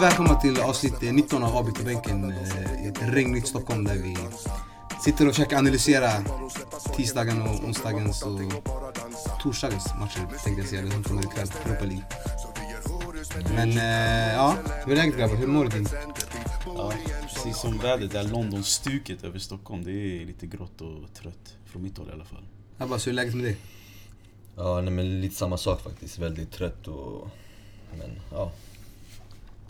välkomna till avsnitt 19 av Avbytarbänken i ett regnigt Stockholm där vi sitter och försöker analysera tisdagen och onsdagens och torsdagens matcher tänkte jag säga, det som kommer ikväll, Europa League. Men eh, ja, hur är läget grabbar? Hur mår du? Ja, precis som vädret, det här London-stuket över Stockholm, det är lite grått och trött. Från mitt håll i alla fall. Abbas, hur är läget med dig? Ja, nej, men lite samma sak faktiskt. Väldigt trött och... Men ja.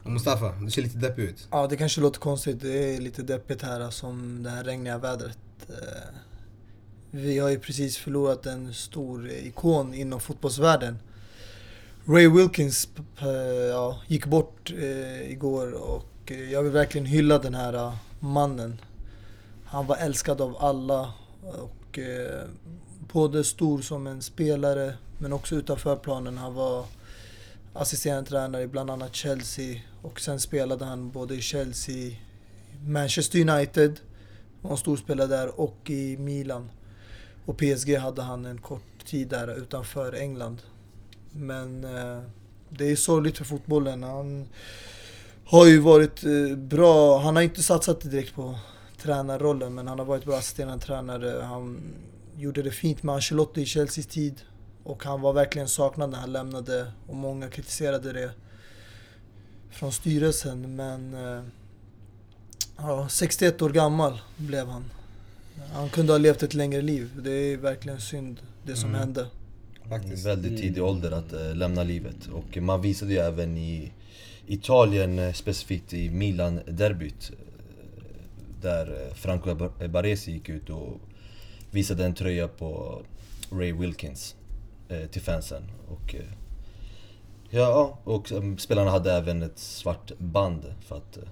Och Mustafa, du ser lite deppig ut. Ja, det kanske låter konstigt. Det är lite deppigt här alltså, som det här regniga vädret. Eh, vi har ju precis förlorat en stor ikon inom fotbollsvärlden. Ray Wilkins ja, gick bort eh, igår och eh, jag vill verkligen hylla den här eh, mannen. Han var älskad av alla och både stor som en spelare men också utanför planen. Han var assisterande tränare i bland annat Chelsea och sen spelade han både i Chelsea, Manchester United, var en stor spelare där och i Milan. Och PSG hade han en kort tid där utanför England. Men eh, det är sorgligt för fotbollen. Han har ju varit eh, bra. Han har inte satsat direkt på tränarrollen men han har varit bra assisterande tränare. Han gjorde det fint med Ancelotti i Chelseas tid. Och han var verkligen saknad när han lämnade och många kritiserade det från styrelsen. Men eh, ja, 61 år gammal blev han. Han kunde ha levt ett längre liv. Det är verkligen synd det som Mm. hände. Faktiskt. Väldigt tidig Mm. ålder att eh, lämna livet. Och man visade ju även i Italien, eh, specifikt i Milan-derbyt. Där Franco Bar- Baresi gick ut och visade en tröja på Ray Wilkins eh, till fansen. Och, eh, ja, och eh, spelarna hade även ett svart band för att eh,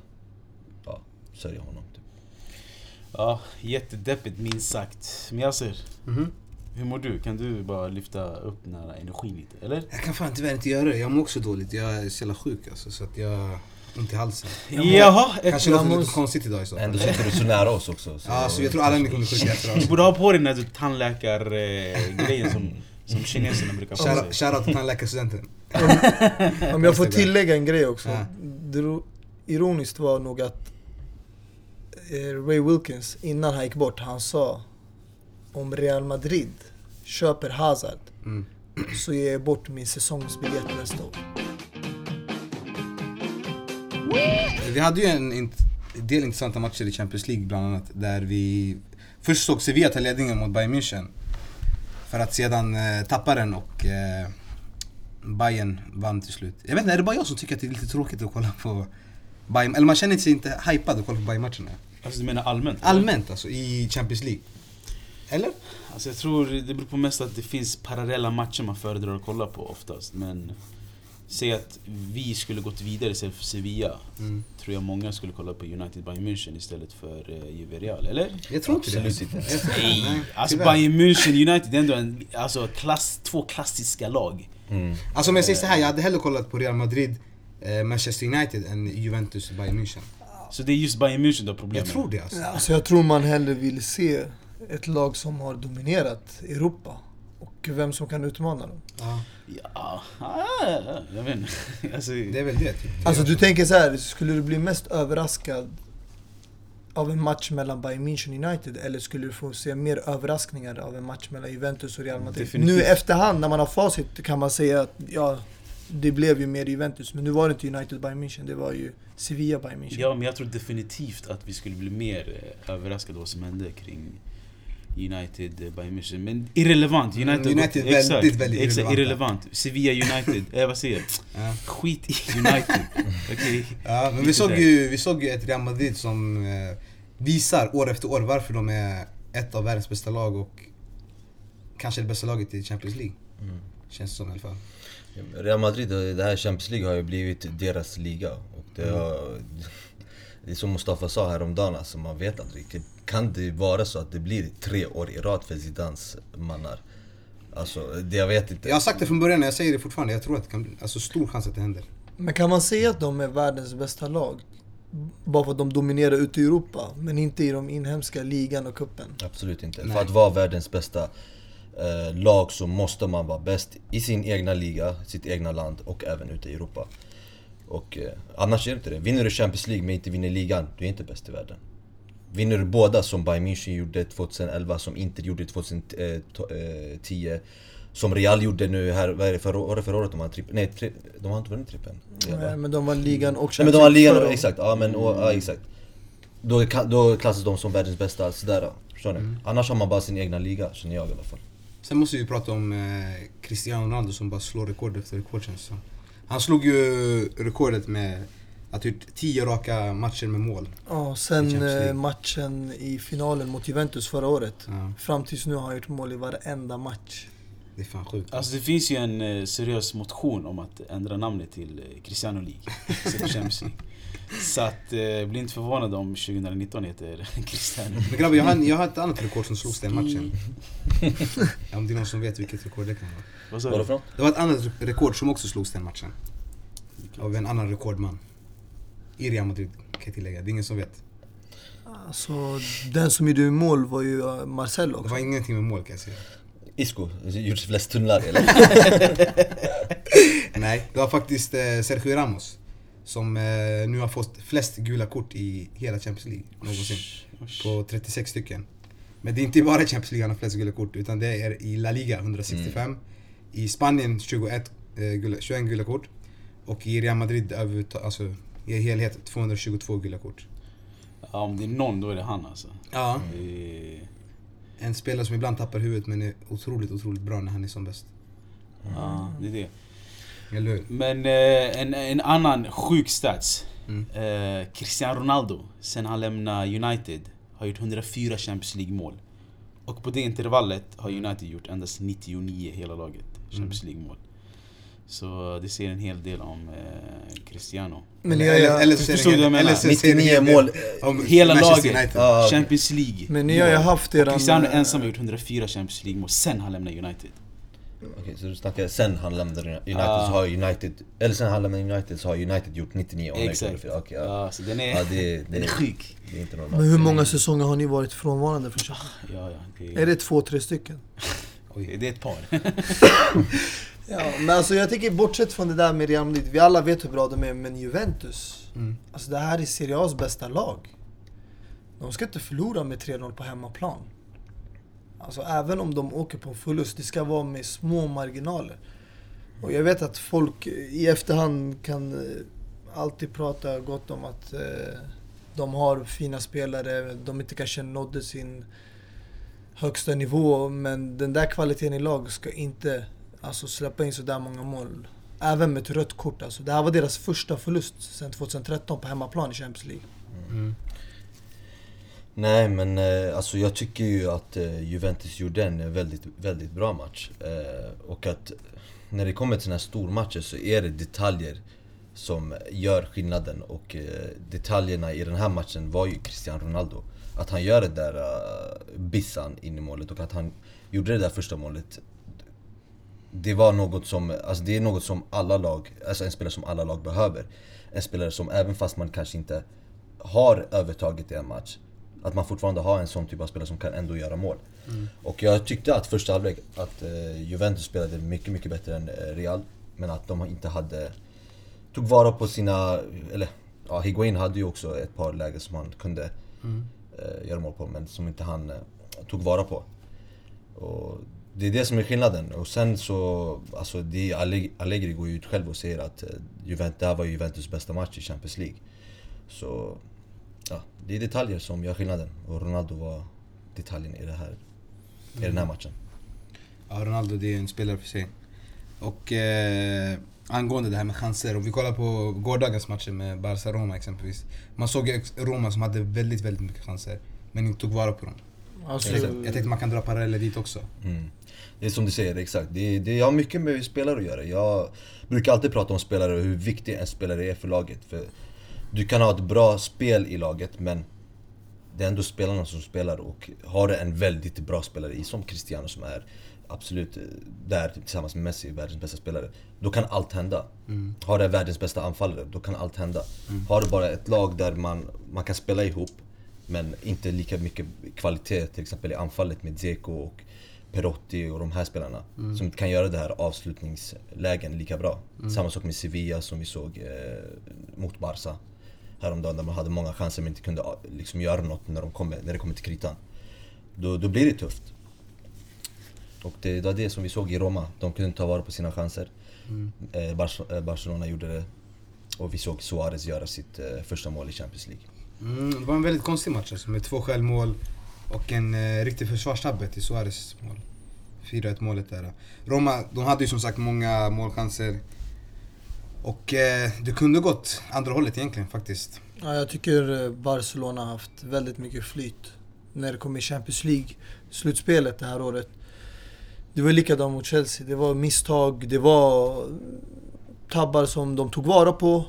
ja, sörja honom. Typ. Ja, jättedeppigt minst sagt. Men Yasser, Mhm. hur mår du? Kan du bara lyfta upp den här energin lite, eller? Jag kan fan tyvärr inte göra det. Jag mår också dåligt. Jag är så jävla sjuk alltså, så att jag ont i halsen. Jaha! Ett, Kanske låter jag lite konstigt idag i så fall. Ändå sitter du så nära oss också. Så Ja, så jag tror alla ni kommer bli sjuka efter du oss. borde ha på dig den där tandläkargrejen som, som kineserna brukar ha på sig. Shoutout till tandläkarstudenten. Om jag får tillägga en grej också. Ja. Det ro- ironiskt var nog att eh, Ray Wilkins, innan han gick bort, han sa om Real Madrid köper Hazard Mm. så ger jag bort min säsongsbiljett nästa år. Vi hade ju en del intressanta matcher i Champions League bland annat där vi först såg Sevilla ta ledningen mot Bayern München. För att sedan eh, tappa den och eh, Bayern vann till slut. Jag vet inte, är det bara jag som tycker att det är lite tråkigt att kolla på Bayern? Eller man känner sig inte hypad att kolla på Bayern-matcherna? Alltså du menar allmänt? eller? Allmänt alltså, i Champions League. Eller? Alltså jag tror det beror på mest att det finns parallella matcher man föredrar att kolla på oftast. Men säg att vi skulle gått vidare istället för Sevilla. Mm. Tror jag många skulle kolla på United Bayern München istället för uh, Juve Real, eller? Jag tror inte Absolut det. Jag tror inte. Nej, alltså tyvärr. Bayern München United det är ändå en, alltså, klass, två klassiska lag. Mm. Alltså om jag säger så här, jag hade hellre kollat på Real Madrid, eh, Manchester United än Juventus, Bayern München. Så det är just Bayern München du har problem Jag med? tror det alltså. Alltså jag tror man hellre vill se ett lag som har dominerat Europa och vem som kan utmana dem. Ja, Ja, jag vet inte. Alltså, det är väl det. Typ. Alltså du tänker så här, skulle du bli mest överraskad av en match mellan Bayern München och United eller skulle du få se mer överraskningar av en match mellan Juventus och Real Madrid? Definitivt. Nu i efterhand när man har facit kan man säga att ja, det blev ju mer Juventus men nu var det inte United Bayern München, det var ju Sevilla Bayern München. Ja, men jag tror definitivt att vi skulle bli mer eh, överraskade av vad som hände kring United, eh, Bayern München. Men irrelevant. Mm, United, United gått- väldigt, exakt, väldigt exakt, irrelevant. Sevilla United, eh, vad säger jag? Ja. Skit i United. Okej? Ja, men vi såg, ju, vi såg ju ett Real Madrid som eh, visar år efter år varför de är ett av världens bästa lag och kanske det bästa laget i Champions League. Mm. Känns det som i alla fall. Real Madrid, det här Champions League har ju blivit deras liga. Och det, Mm. har, det är som Mustafa sa häromdagen, alltså man vet aldrig. Kan det vara så att det blir tre år i rad för Zidans mannar? Alltså, det, jag vet inte. Jag har sagt det från början och jag säger det fortfarande. Jag tror att det kan bli alltså, stor chans att det händer. Men kan man säga att de är världens bästa lag? Bara för att de dominerar ute i Europa, men inte i de inhemska ligan och kuppen. Absolut inte. Nej. För att vara världens bästa eh, lag så måste man vara bäst i sin egna liga, sitt egna land och även ute i Europa. Och eh, annars är det inte det. Vinner du Champions League men inte vinner ligan, du är inte bäst i världen. Vinner du båda som Bayern München gjorde 2011, som Inter gjorde 2010 som Real gjorde nu här, vad är det, förra, var det förra året de vann trippeln? Nej, tri, de har inte vunnit trippeln. Nej, men de var ligan och Nej men de var ligan, exakt, ja men och, ja, exakt. Då, då klassas de som världens bästa, sådär. Förstår ni? Annars har man bara sin egna liga, känner jag i alla fall. Sen måste vi prata om eh, Cristiano Ronaldo som bara slår rekord efter rekord känns det som. Han slog ju rekordet med att ha gjort 10 raka matcher med mål. Ja, I sen League. eh, matchen i finalen mot Juventus förra året. Ja, Fram tills nu har han gjort mål i varenda match. det är fan sjukt. Alltså det finns ju en eh, seriös motion om att ändra namnet till eh, Cristiano League. Så att, eh, bli inte förvånad om 2019 heter Cristiano. Men grabbar, jag har, jag har ett annat rekord som slogs den matchen. Ja, om det är någon som vet vilket rekord det kan vara. Vad sa du? Det var ett annat rekord som också slogs den matchen. Av en annan rekordman. I Real Madrid, kan jag tillägga. Det är ingen som vet. Alltså, den som gjorde mål var ju eh, Marcelo Det också. var ingenting med mål kan jag säga. Isco, gjort flest tunnlar eller? Nej, det var faktiskt eh, Sergio Ramos. Som eh, nu har fått flest gula kort i hela Champions League någonsin. Usch. På 36 stycken. Men det är inte bara i Champions League han har flest gula kort, utan det är i La Liga 165. I Spanien 21, eh, gula, 21 gula kort. Och i Real Madrid över, alltså, i helhet 222 gula kort. Ja, om det är någon då är det han alltså. Ja. Det En spelare som ibland tappar huvudet men är otroligt, otroligt bra när han är som bäst. Ja, det är det. Eller hur? Men eh, en, en annan sjuk stats. Mm. Eh, Cristiano Ronaldo, sen han lämnade United, har gjort 104 Champions League-mål. Och på det intervallet har United gjort endast 99 hela laget Champions League-mål. Så det säger en hel del om eh, Cristiano. Men eller, jag, eller, eller jag, det Förstod du vad jag en- menar? eller så är det en 99 hel del mål. om Hela Manchester laget. United. Ja. Champions League. men ni har ju haft eran... Cristiano eh, ensam har gjort 104 Champions League-mål sen han lämnade United. Okej, så du snackar sen han lämnade United Ah. så har United, eller sen han lämnade United så har United gjort 99 och Exakt. 104. Okej, ja. Ja, så den är, ja det, det, den är sjuk. det är inte normalt. Men hur många säsonger har ni varit frånvarande från Champions Ja, ja, det, Är det två, tre stycken? Oj, det är ett par. Ja, men alltså jag tycker bortsett från det där med Real Madrid, vi alla vet hur bra de är, men Juventus. Mm. Alltså det här är Serie A's bästa lag. De ska inte förlora med 3-0 på hemmaplan. Alltså även om de åker på en förlust, det ska vara med små marginaler. Och jag vet att folk i efterhand kan eh, alltid prata gott om att eh, de har fina spelare, de inte kanske nådde sin högsta nivå, men den där kvaliteten i lag ska inte alltså, släppa in så där många mål. Även med ett rött kort alltså. Det här var deras första förlust sedan 2013 på hemmaplan i Champions League. Mm. Nej men eh, alltså jag tycker ju att eh, Juventus gjorde en väldigt, väldigt bra match. Eh, och att när det kommer till såna här stormatcher så är det detaljer som gör skillnaden. Och detaljerna i den här matchen var ju Cristiano Ronaldo. Att han gör det där uh, bissan in i målet och att han gjorde det där första målet. Det var något som, alltså det är något som alla lag, alltså en spelare som alla lag behöver. En spelare som även fast man kanske inte har övertaget i en match, att man fortfarande har en sån typ av spelare som kan ändå göra mål. Och jag tyckte att första halvlek, att eh, Juventus spelade mycket, mycket bättre än eh, Real. Men att de inte hade, tog vara på sina, eller ja, Higuain hade ju också ett par lägen som han kunde eh, göra mål på, men som inte han tog vara på. Och det är det som är skillnaden. Och sen så, alltså det är Allegri, Allegri går ju ut själv och säger att eh, Juventus, det här var Juventus bästa match i Champions League. Så, ja, det är detaljer som gör skillnaden. Och Ronaldo var detaljen i, det här, i den här matchen. Ja, Ronaldo det är en spelare för sig. Och eh, angående det här med chanser, om vi kollar på gårdagens matcher med Barca-Roma exempelvis. Man såg ju Roma som hade väldigt, väldigt mycket chanser. Men inte tog vara på dem. Alltså, jag tänkte man kan dra paralleller dit också. Mm. Det är som du säger, exakt. Det, det har mycket med spelare att göra. Jag brukar alltid prata om spelare och hur viktig en spelare är för laget. För du kan ha ett bra spel i laget men det är ändå spelarna som spelar och har du en väldigt bra spelare i, som Cristiano som är absolut eh, där tillsammans med Messi, världens bästa spelare. Då kan allt hända. Har du världens bästa anfallare, då kan allt hända. Har du bara ett lag där man, man kan spela ihop men inte lika mycket kvalitet till exempel i anfallet med Dzeko och Perotti och de här spelarna. Mm. Som kan göra det här avslutningslägen lika bra. Samma sak med Sevilla som vi såg eh, mot Barca häromdagen där man hade många chanser men inte kunde ah, liksom, göra något när, de kommer, när det kommer till kritan. Då, då blir det tufft. Och det var det som vi såg i Roma. De kunde inte ta vara på sina chanser. Mm. Eh, eh, Barcelona gjorde det. Och vi såg Suarez göra sitt eh, första mål i Champions League. Mm, det var en väldigt konstig match alltså, med två självmål och en eh, riktig försvarstabbe till Suarez mål. 4-1 målet där. Roma, de hade ju som sagt många målchanser. Och eh, det kunde gått andra hållet egentligen faktiskt. Ja, jag tycker eh, Barcelona har haft väldigt mycket flyt när det kommer i Champions League-slutspelet det här året. Det var likadant mot Chelsea. Det var misstag, det var tabbar som de tog vara på.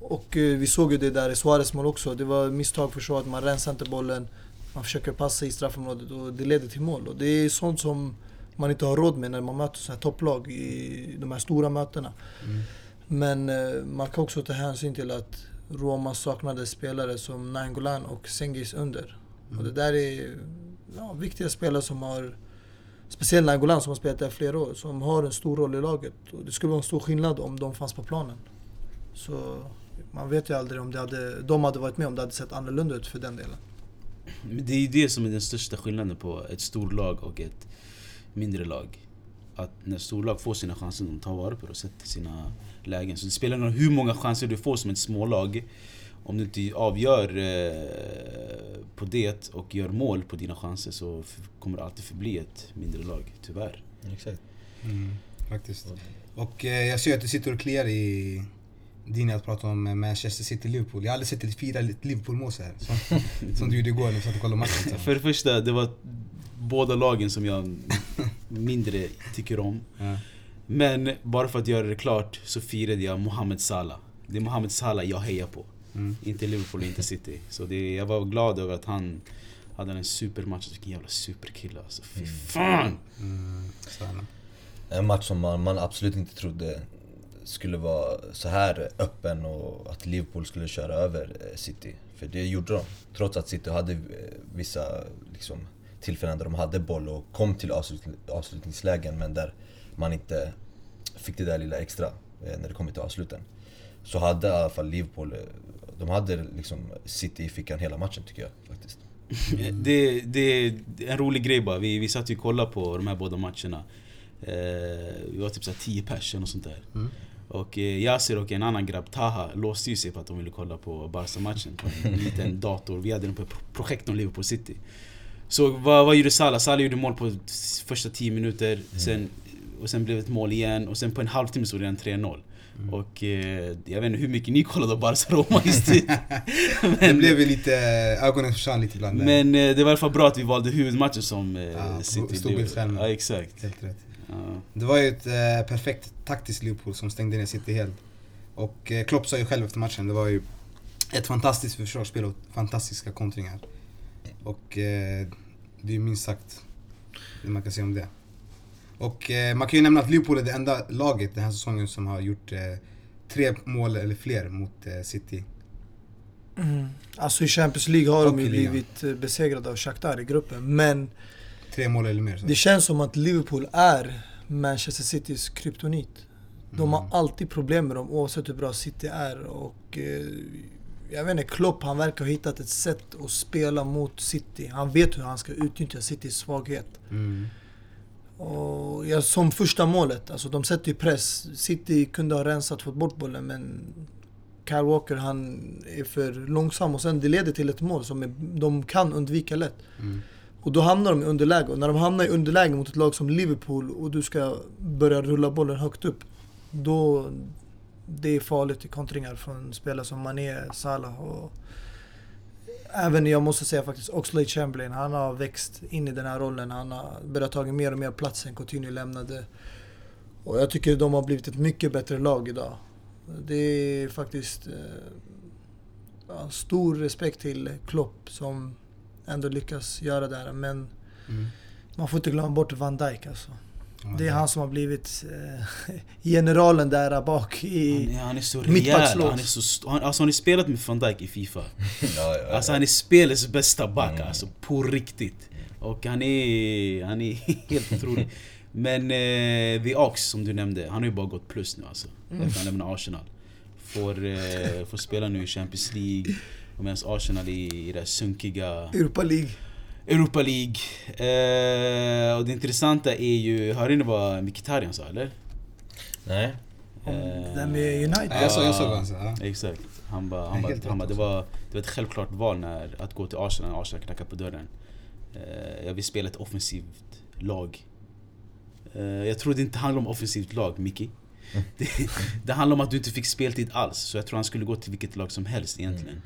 Och eh, vi såg ju det där i Suarez mål också. Det var misstag för så att man rensar inte bollen. Man försöker passa i straffområdet och det leder till mål. Och det är sånt som man inte har råd med när man möter så här topplag i de här stora mötena. Mm. Men eh, man kan också ta hänsyn till att Roma saknade spelare som Nainggolan och Senghis under. Och det där är ja, viktiga spelare som har, speciellt Nainggolan som har spelat där flera år, som har en stor roll i laget. Och det skulle vara en stor skillnad om de fanns på planen. Så man vet ju aldrig om det hade, de hade varit med om det hade sett annorlunda ut för den delen. Det är ju det som är den största skillnaden på ett storlag och ett mindre lag. Att när storlag får sina chanser, de tar vara på det och sätter sina lägen. Så det spelar ingen roll hur många chanser du får som ett smålag. Om du inte avgör eh, på det och gör mål på dina chanser så kommer det alltid förbli ett mindre lag, tyvärr. Exakt. Mm, faktiskt. Och eh, jag ser att du sitter och kliar i din att prata om eh, Manchester City-Liverpool. Jag har aldrig sett dig fira ett Liverpool-mål så här. Som, som du gjorde igår när vi satt och kollade matchen. För det första, det var båda lagen som jag mindre tycker om. Ja. Men bara för att göra det klart så firade jag Mohamed Salah. Det är Mohamed Salah jag hejar på. Mm. Inte Liverpool, inte City. Så det, jag var glad över att han hade en supermatch. Vilken jävla superkille alltså. Fy fan! Mm, så här. En match som man, man absolut inte trodde skulle vara så här öppen och att Liverpool skulle köra över eh, City. För det gjorde de. Trots att City hade eh, vissa liksom, tillfällen där de hade boll och kom till avslut, avslutningslägen men där man inte fick det där lilla extra eh, när det kom till avsluten. Så hade i alla fall Liverpool, de hade liksom City i fickan hela matchen tycker jag faktiskt. Det, det är en rolig grej bara. Vi, vi satt ju och kollade på de här båda matcherna. Eh, vi var typ såhär 10 pers och sånt där. Mm. Och eh, Yasir och en annan grabb, Taha, låste ju sig på att de ville kolla på Barca-matchen på en liten dator. Vi hade den på projektorn Liverpool City. Så vad, vad gjorde Salah? Salah gjorde mål på första 10 minuter, sen, och sen blev det ett mål igen och sen på en halvtimme stod det en 3-0. Och eh, jag vet inte hur mycket ni kollade på Barca-Roma just det. Det blev lite, ögonen försvann lite ibland. Men eh, det var i alla fall bra att vi valde huvudmatchen som eh, Ja, City. storbildsskärmen. Ja, exakt. Helt rätt. Det var ju ett eh, perfekt taktiskt Liverpool som stängde ner City helt. Och eh, Klopp sa ju själv efter matchen, det var ju ett fantastiskt försvarsspel och fantastiska kontringar. Och eh, det är ju minst sagt det man kan säga om det. Och eh, man kan ju nämna att Liverpool är det enda laget den här säsongen som har gjort eh, tre mål eller fler mot eh, City. Alltså i Champions League har Och de ju blivit eh, besegrade av Shakhtar i gruppen. Men Tre mål eller mer. Så. det känns som att Liverpool är Manchester Citys kryptonit. De har Mm. alltid problem med dem oavsett hur bra City är. Och eh, jag vet inte, Klopp han verkar ha hittat ett sätt att spela mot City. Han vet hur han ska utnyttja Citys svaghet. Mm. Och ja, som första målet, alltså de sätter ju press. City kunde ha rensat, fått bort bollen men Kyle Walker han är för långsam och sen det leder till ett mål som är, de kan undvika lätt. Mm. Och då hamnar de i underläge och när de hamnar i underläge mot ett lag som Liverpool och du ska börja rulla bollen högt upp. Då det är farligt i kontringar från spelare som Mané, Salah och Även jag måste säga faktiskt Oxlade Chamberlain, han har växt in i den här rollen. Han har börjat ta mer och mer plats sen Coutinho lämnade. Och jag tycker de har blivit ett mycket bättre lag idag. Det är faktiskt eh, ja, stor respekt till Klopp som ändå lyckas göra det här. Men Mm. man får inte glömma bort Van Dijk alltså. Det är han som har blivit eh, generalen där bak i... Han är, han är så rejäl, han är så han, Alltså har ni spelat med van Dijk i Fifa? Ja, ja, Alltså ja. han är spelets bästa back Mm. alltså, på riktigt. Och han är, han är helt otrolig. Men eh, The Ox som du nämnde, han har ju bara gått plus nu alltså. Mm. Efter han lämnade Arsenal. Får, eh, får spela nu i Champions League. Och medan Arsenal är i det sunkiga Europa League. Europa League. Eh, och det intressanta är ju, hörde ni vad Mkhitaryan sa eller? Nej. Om det där med United. Ja, jag såg, jag såg vad han sa. Ja. Exakt. Han bara, han bara, han bara det, var, det var ett självklart val när, att gå till Arsenal när Arsenal knackade på dörren. Eh, jag vill spela ett offensivt lag. Eh, jag tror det inte handlar om offensivt lag. Mm. Det, det handlar om att du inte fick speltid alls. Så jag tror han skulle gå till vilket lag som helst Mm.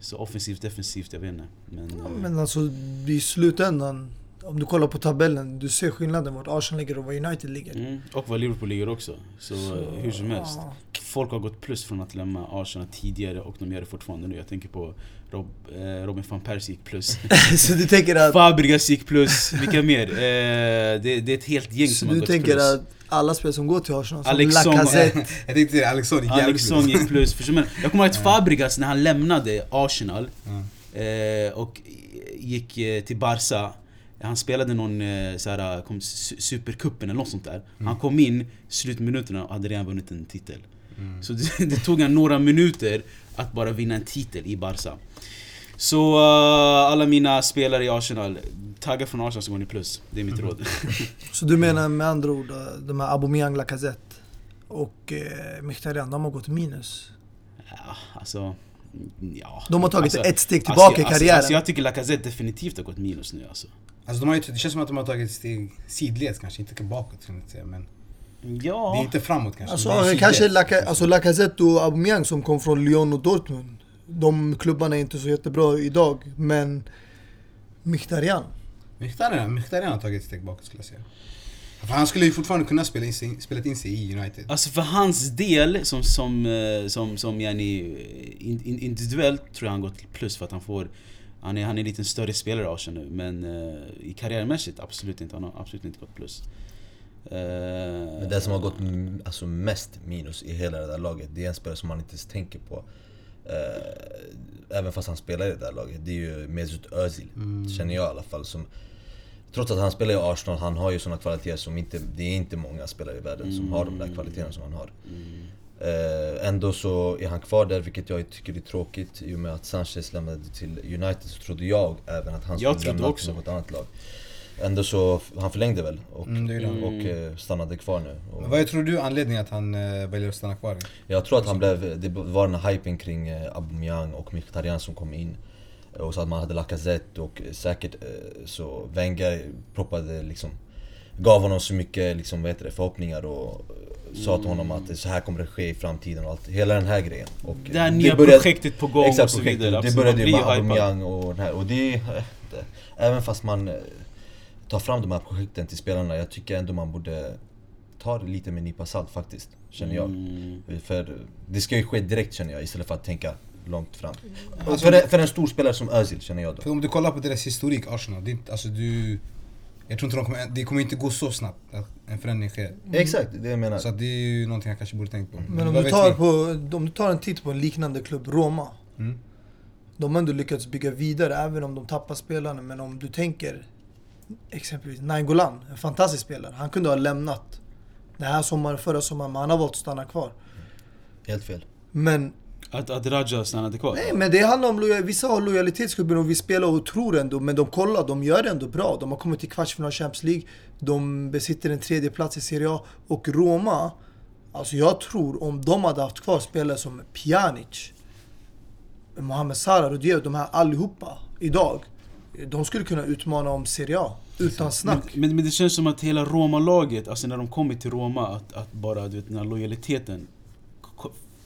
Så offensivt, defensivt, jag vet inte. Men, Ja, eh, Men alltså i slutändan, om du kollar på tabellen, du ser skillnaden vart Arsenal ligger och var United ligger. mm, och vad Liverpool ligger också. Så, Så, eh, hur som helst. ja. Folk har gått plus från att lämna Arsenal tidigare och de gör det fortfarande nu. Jag tänker på Rob, eh, Robin van Persie gick plus. så du tänker att, Fabregas gick plus, vilka mer? Eh, det, det är ett helt gäng så som har du gått tänker plus. att alla spelare som går till Arsenal, som Alexson- Lacazette, Jag tänkte det, Alexson gick Alexson plus. gick plus. Förstår du? Jag kommer ihåg att Fabregas när han lämnade Arsenal Ja. eh, och gick eh, till Barca han spelade någon eh, såhär, kom, su- supercupen eller något sånt där. Han kom in, slutminuterna och hade redan vunnit en titel. Mm. Så det, det tog han några minuter att bara vinna en titel i Barca. Så eh, alla mina spelare i Arsenal, tagga från Arsenal så går ni plus. Det är mitt råd. Så du menar med andra ord, eh, de här Aubameyang, Lacazette och eh, Mkhitaryan, de har gått minus? Ja, alltså... mm, Ja. De har tagit Alltså, ett steg tillbaka alltså, i karriären. Alltså, jag tycker Lacazette definitivt har gått minus nu alltså. Alltså de har ju, det känns som att de har tagit ett steg sidleds kanske, inte bakåt kan jag säga men Ja. det är inte framåt kanske. Alltså det är sidleds. kanske Laca, alltså Lacazette och Aubameyang som kom från Lyon och Dortmund. De klubbarna är inte så jättebra idag, men Mkhitaryan. Mkhitaryan Mkhitaryan har tagit ett steg bakåt skulle jag säga. För han skulle ju fortfarande kunna spela in sig, spelat in sig i United. Alltså för hans del, som, som, eh, som, som yani, in, individuellt tror jag han gått plus för att han får han är, han är en lite större spelare i Arsenal nu, men uh, i karriärmässigt absolut inte. Han har absolut inte gått plus. Eh, Men den som har gått alltså, mest minus i hela det där laget, det är en spelare som man inte ens tänker på. Eh, även fast han spelar i det där laget, det är ju Mesut Özil. Känner jag i alla fall. Som, trots att han spelar i Arsenal, han har ju såna kvaliteter som inte, det är inte många spelare i världen som har de där kvaliteterna som han har. mm, Eh, ändå så är han kvar där, vilket jag tycker är tråkigt. I och med att Sanchez lämnade till United så trodde jag även att han Jag skulle trodde lämna också. till något annat lag. Ändå så, han förlängde väl och, Mm, och eh, stannade kvar nu. Och Vad tror du anledningen att han eh, väljer att stanna kvar? jag tror att han blev, det var den här hypen kring eh, Aubameyang och Mkhitaryan som kom in. Och så att man hade Lacazette och säkert så Wenger proppade liksom Gav honom så mycket liksom, vad heter det, förhoppningar och sa till honom att så här kommer det ske i framtiden och allt. Hela den här grejen. Och det här nya började- projektet på gång Exakt, och så vidare. Det började ju med. Aubameyang och den här. Och det, även fast man tar fram de här projekten till spelarna, jag tycker ändå man borde ta det lite med en nypa salt faktiskt. Känner jag. Mm. För det ska ju ske direkt känner jag, istället för att tänka långt fram. Alltså- för, en- för en stor spelare som Özil känner jag då. För om du kollar på deras historik, Arsenal, det är inte, alltså du... Jag tror inte de kommer, det kommer inte gå så snabbt att en förändring sker. Exakt, det jag menar. Så det är ju någonting jag kanske borde tänkt på. Men om vad du, tar på, om du tar en titt på en liknande klubb, Roma. Mm. De har ändå lyckats bygga vidare även om de tappar spelarna. Men om du tänker exempelvis Nainggolan, en fantastisk spelare. Han kunde ha lämnat den här sommaren, förra sommaren, men han har valt att stanna kvar. Helt fel. Men, Att, att Raja stannade kvar? nej, men det handlar om lojal, vissa har lojalitetsklubben och vill spela och tror ändå, men de kollar, de gör det ändå bra. De har kommit till kvartsfinal Champions League, de besitter en tredje plats i Serie A och Roma, alltså jag tror om de hade haft kvar spelare som Pjanic, Mohamed Salah, Rudier, de här allihopa idag, de skulle kunna utmana om Serie A utan Men, snack. men, men det känns som att hela Roma-laget, alltså när de kommer till Roma, att, att bara du vet, den här lojaliteten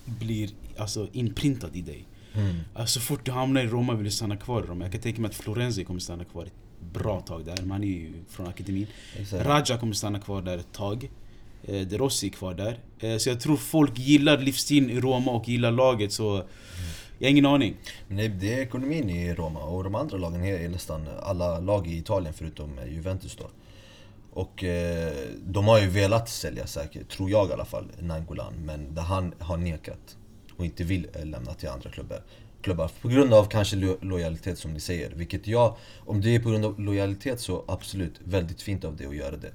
blir alltså inprintad i dig. Mm. Alltså, så fort du hamnar i Roma vill du stanna kvar i Roma. Jag kan tänka mig att Florenzi kommer stanna kvar ett bra tag där, man är ju från akademin. Exakt. Raja kommer stanna kvar där ett tag. Eh, De Rossi är kvar där. Eh, Så jag tror folk gillar livsstilen i Roma och gillar laget så... Jag har ingen aning. Men det, det är ekonomin i Roma och de andra lagen är nästan alla lag i Italien förutom eh, Juventus då. Och eh, de har ju velat sälja säkert, tror jag i alla fall, Nangolan. Men där han har nekat och inte vill eh, lämna till andra klubbar. klubbar. På grund av kanske lo lojalitet som ni säger. Vilket jag, om det är på grund av lojalitet så absolut, väldigt fint av dig att göra det.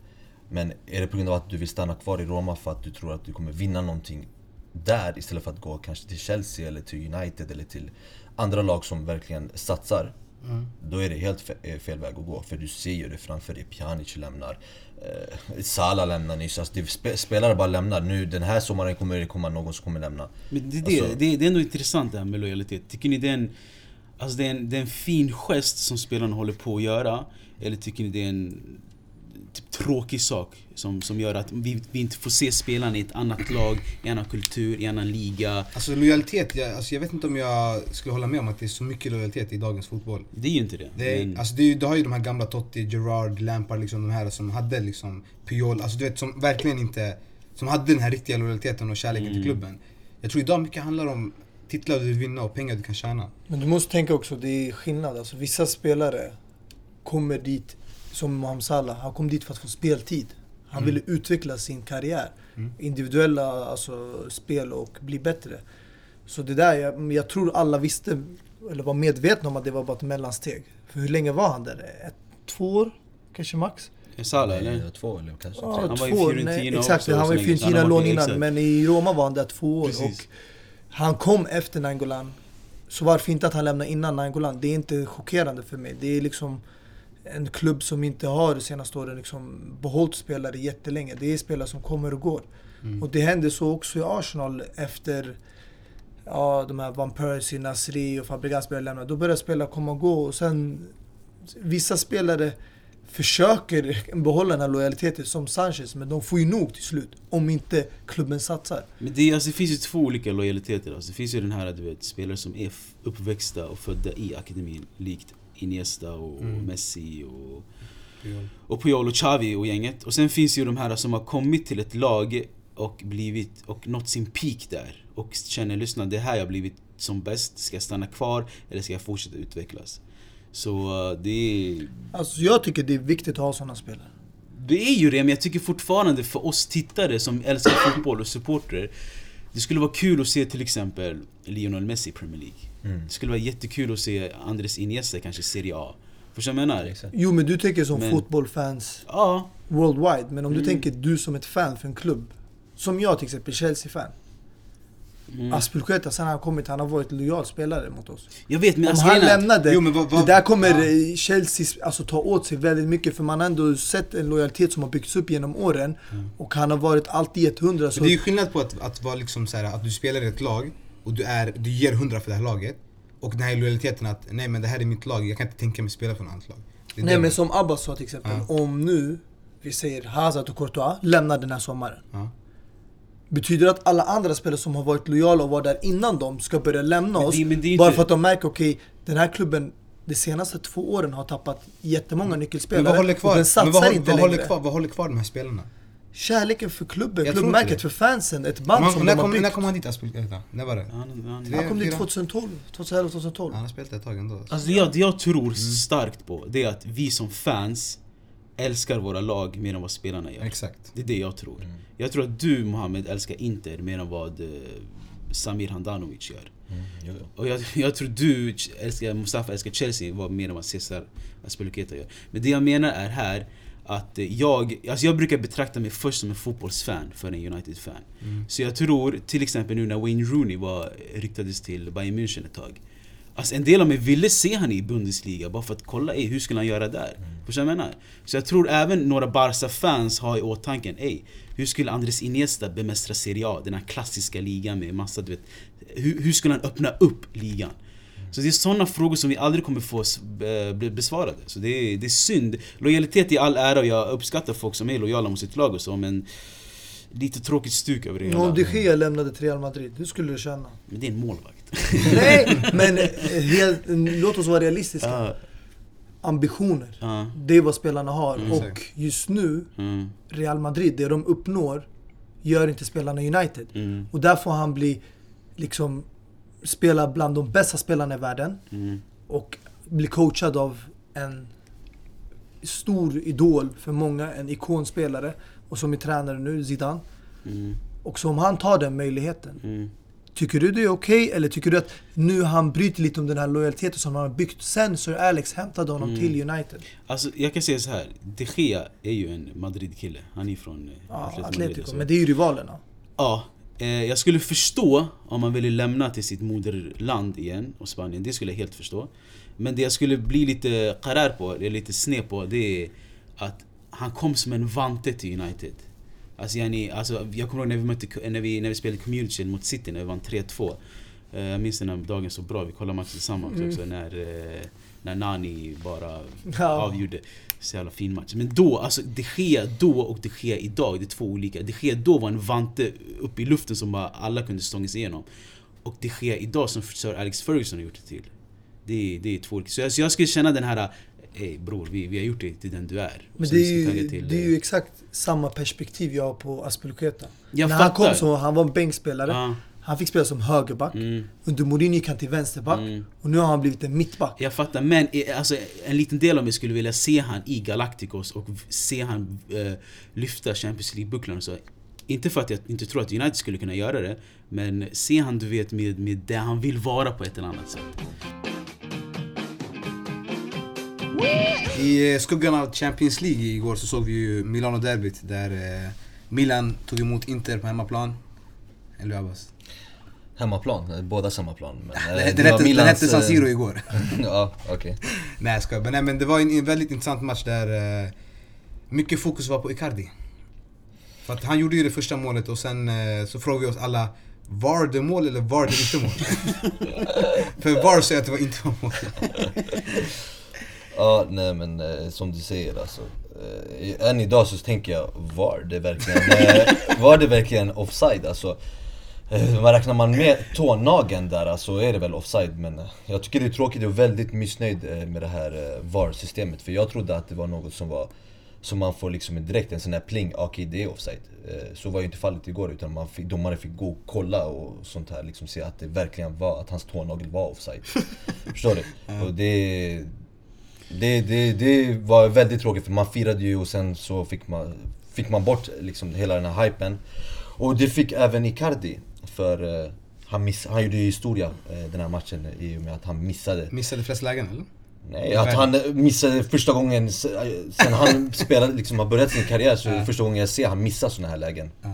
Men är det på grund av att du vill stanna kvar i Roma för att du tror att du kommer vinna någonting där istället för att gå kanske till Chelsea eller till United eller till andra lag som verkligen satsar. Mm. Då är det helt fe- eh, fel väg att gå, för du ser ju det framför dig. Pjanic lämnar, eh, Salah lämnar nyss. Alltså, spe, spelare bara lämnar. Nu den här sommaren kommer det komma någon som kommer lämna. Men det, är det, Alltså- det, det är ändå intressant det här med lojalitet. Tycker ni det är en, alltså det är en, det är en fin gest som spelarna håller på att göra? Eller tycker ni det är en typ, tråkig sak som, som gör att vi, vi inte får se spelarna i ett annat lag, i en annan kultur, i en annan liga? Alltså lojalitet, jag, alltså, jag vet inte om jag skulle hålla med om att det är så mycket lojalitet i dagens fotboll. Det är ju inte det. Det är, men, alltså det är, du har ju de här gamla Totti, Gerard, Lampard, liksom de här som hade liksom Puyol, alltså du vet som verkligen inte, som hade den här riktiga lojaliteten och kärleken till Mm. klubben. Jag tror idag mycket handlar om titlar du vill vinna och pengar du kan tjäna. Men du måste tänka också, det är skillnad. Alltså, vissa spelare kommer dit, som Mohamed Salah, han kom dit för att få speltid. Han Mm. ville utveckla sin karriär. Mm. Individuella alltså, spel och bli bättre. Så det där, jag, jag tror alla visste, eller var medvetna om att det var bara ett mellansteg. För hur länge var han där? Ett, två år? Kanske max? Salah eller? Eh, Två eller kanske Ja. Han var i två år. Fiorentina Nej, Exakt, också, han var i. Fiorentina lån innan. exakt. Men i Roma var han där två år. Precis. Och han kom efter Nangolan. Så varför inte att han lämnade innan Nangolan? Det är inte chockerande för mig. Det är liksom en klubb som inte har de senaste åren liksom behållit spelare jättelänge. Det är spelare som kommer och går. Mm. Och det hände så också i Arsenal efter ja, de här Van Persie, Nasri och Fabregas började lämna. Då började spelare komma och gå och sen vissa spelare försöker behålla den här lojaliteten som Sanchez men de får ju nog till slut om inte klubben satsar. Men det, alltså, det finns ju två olika lojaliteter. Alltså, det finns ju den här du vet, spelare som är uppväxta och födda i akademin. Likt Iniesta och Mm. Messi och, Puyol. och Puyol och Xavi och gänget. Och sen finns ju de här som har kommit till ett lag och blivit och nått sin peak där. Och känner, lyssna det här jag har blivit som bäst. Ska jag stanna kvar eller ska jag fortsätta utvecklas? Så uh, det är... Alltså jag tycker det är viktigt att ha sådana spelare. Det är ju det, men jag tycker fortfarande för oss tittare som älskar fotboll och supportrar Det skulle vara kul att se till exempel Lionel Messi i Premier League Mm. Det skulle vara jättekul att se Andres Iniesta kanske i Serie A Förstår du vad jag menar? Exakt. Jo men du tänker som Men- fotbollfans Ja, worldwide. Men om du Mm. tänker du som ett fan för en klubb. Som jag till exempel, Chelsea-fan. Mm. Aspelkueta sen han kommit, han har varit lojal spelare mot oss. jag vet men Om alltså, han lämnade, Jo, vad- vad- det där kommer ja. Chelsea alltså, ta åt sig väldigt mycket för man har ändå sett en lojalitet som har byggts upp genom åren. Mm. Och han har varit alltid gett hundra. Så Men det är ju skillnad på att, att vara liksom så här, att du spelar i ett lag och du, är, du ger hundra för det här laget. Och den här lojaliteten att nej men det här är mitt lag, jag kan inte tänka mig spela för något annat lag. Nej men som Abbas sa till exempel, Ja. om nu vi säger Hazard och Courtois lämnar den här sommaren. Ja. Betyder det att alla andra spelare som har varit lojala och var där innan dem ska börja lämna Men oss? det- men det bara för att de märker, okej, den här klubben de senaste två åren har tappat jättemånga nyckelspelare. Men vad håller och kvar, den satsar men vad, inte vad, längre. håller kvar, vad håller kvar de här spelarna? Kärleken för klubben, Jag klubbmärket för fansen, ett band Man, som när, de har kom, när byggt. kom han dit Aspelkueta? När var det? Han, kom dit fyra? 2012, 2011, 2012. Han har spelat ett tag ändå. Alltså det jag, det jag tror Mm. starkt på, det är att vi som fans älskar våra lag mer än vad spelarna gör. Exakt. Det är det jag tror. Mm. Jag tror att du Mohammed älskar Inter mer än vad eh, Samir Handanovic gör. Mm. Jo, jo. Och jag, jag tror du älskar, Mustafa älskar Chelsea mer än vad Cesar Azpilicueta gör. Men det jag menar är här att eh, jag, alltså jag brukar betrakta mig först som en fotbollsfan för en United-fan. Mm. Så jag tror, till exempel nu när Wayne Rooney var, ryktades till Bayern München ett tag. Alltså en del av mig ville se han i Bundesliga bara för att kolla, ey, hur skulle han göra där? Förstår du vad jag menar? Så jag tror även några Barca-fans har i åtanke, ey, hur skulle Andres Iniesta bemästra Serie A? Den här klassiska ligan med massa, du vet, hur, hur skulle han öppna upp ligan? Så det är sådana frågor som vi aldrig kommer få eh, besvarade. Så det är, det är synd. Lojalitet i all ära och jag uppskattar folk som är lojala mot sitt lag och så men Lite tråkigt stuk över det hela. Om de Gea lämnade Real Madrid, hur skulle du känna? Men det är en målvakt. Nej, men eh, helt, låt oss vara realistiska. Ambitioner. ja, Det är vad spelarna har. Mm, och just nu, mm, Real Madrid, det de uppnår, gör inte spelarna United. mm, Och där får han bli, liksom, spela bland de bästa spelarna i världen. mm. Och bli coachad av en stor idol för många, en ikonspelare. Och som är tränare nu, Zidane. Mm, Och som han tar den möjligheten. Tycker du det är okej eller tycker du att nu han bryter lite om den här lojaliteten som han har byggt sen Sir Alex hämtade honom Mm. till United? Alltså jag kan säga så här. De Gea är ju en Madrid-kille. Han är från eh, Ja, Atletico Atletico, alltså. men det är ju rivalerna. Ja, eh, jag skulle förstå om man ville lämna till sitt moderland igen och Spanien. Det skulle jag helt förstå. Men det jag skulle bli lite karar på, eller lite sned på, det är att han kom som en vante till United. Alltså, yani, alltså jag kommer ihåg när vi, mötte, när vi, när vi spelade Community mot City när vi vann 3-2. Eh, Jag minns den här dagen så bra, vi kollade matchen tillsammans Mm. också när, eh, när Nani bara Ja. avgjorde. Så jävla fin match. Men då, alltså de Gea då och de Gea idag, det är två olika. De Gea då var en vante uppe i luften som bara alla kunde stånga sig igenom. Och de Gea idag som Sir Alex Ferguson har gjort det till. Det är, det är två olika. Så jag, så jag skulle känna den här, Ey bror, vi, vi har gjort dig till den du är. Och Men det är, ju, till, det är ju exakt samma perspektiv jag har på Aspelkueta. Jag När han fattar. kom så, han var en bänkspelare. Ja, Han fick spela som högerback. mm, Under Mourinho gick han till vänsterback. mm. Och nu har han blivit en mittback. Jag fattar, men eh, alltså, en liten del av mig skulle vilja se han i Galacticos och se han eh, lyfta Champions League-bucklan och så. Inte för att jag inte tror att United skulle kunna göra det, men se han du vet med, med det han vill vara på ett eller annat sätt. I eh, skuggan av Champions League igår så såg vi ju Milano-derbyt där eh, Milan tog emot Inter på hemmaplan. Eller Abbas? Hemmaplan, eh, båda hemmaplan. Men, det den var hette, den Milans, hette San Siro igår. ja, okej. Nej jag skojar. Men, nej, men det var en, en väldigt intressant match där eh, mycket fokus var på Icardi. För att han gjorde ju det första målet och sen eh, så frågade vi oss alla var det mål eller var det inte mål? För VAR säger att det var inte var mål. Ja, nej men eh, som du säger alltså. Eh, än idag så tänker jag, var det verkligen, eh, var det verkligen offside? Alltså, eh, vad räknar man med tånageln där så är det väl offside men jag tycker det är tråkigt och väldigt missnöjd med det här VAR-systemet för jag trodde att det var något som var som man får liksom direkt en sån här pling, okej det är offside. Så var ju inte fallet igår utan man fick, domare fick gå och kolla och sånt här liksom se att det verkligen var, att hans tånagel var offside. Förstår du? Och det, det, det, det var väldigt tråkigt för man firade ju och sen så fick man, fick man bort liksom hela den här hypen. Och det fick även Icardi för eh, han, miss, han gjorde ju historia eh, den här matchen i och med att han missade. Missade flest lägen eller? Nej, att han missade första gången s- sen han spelade, liksom har börjat sin karriär så är det första gången jag ser han missa såna här lägen. Ja.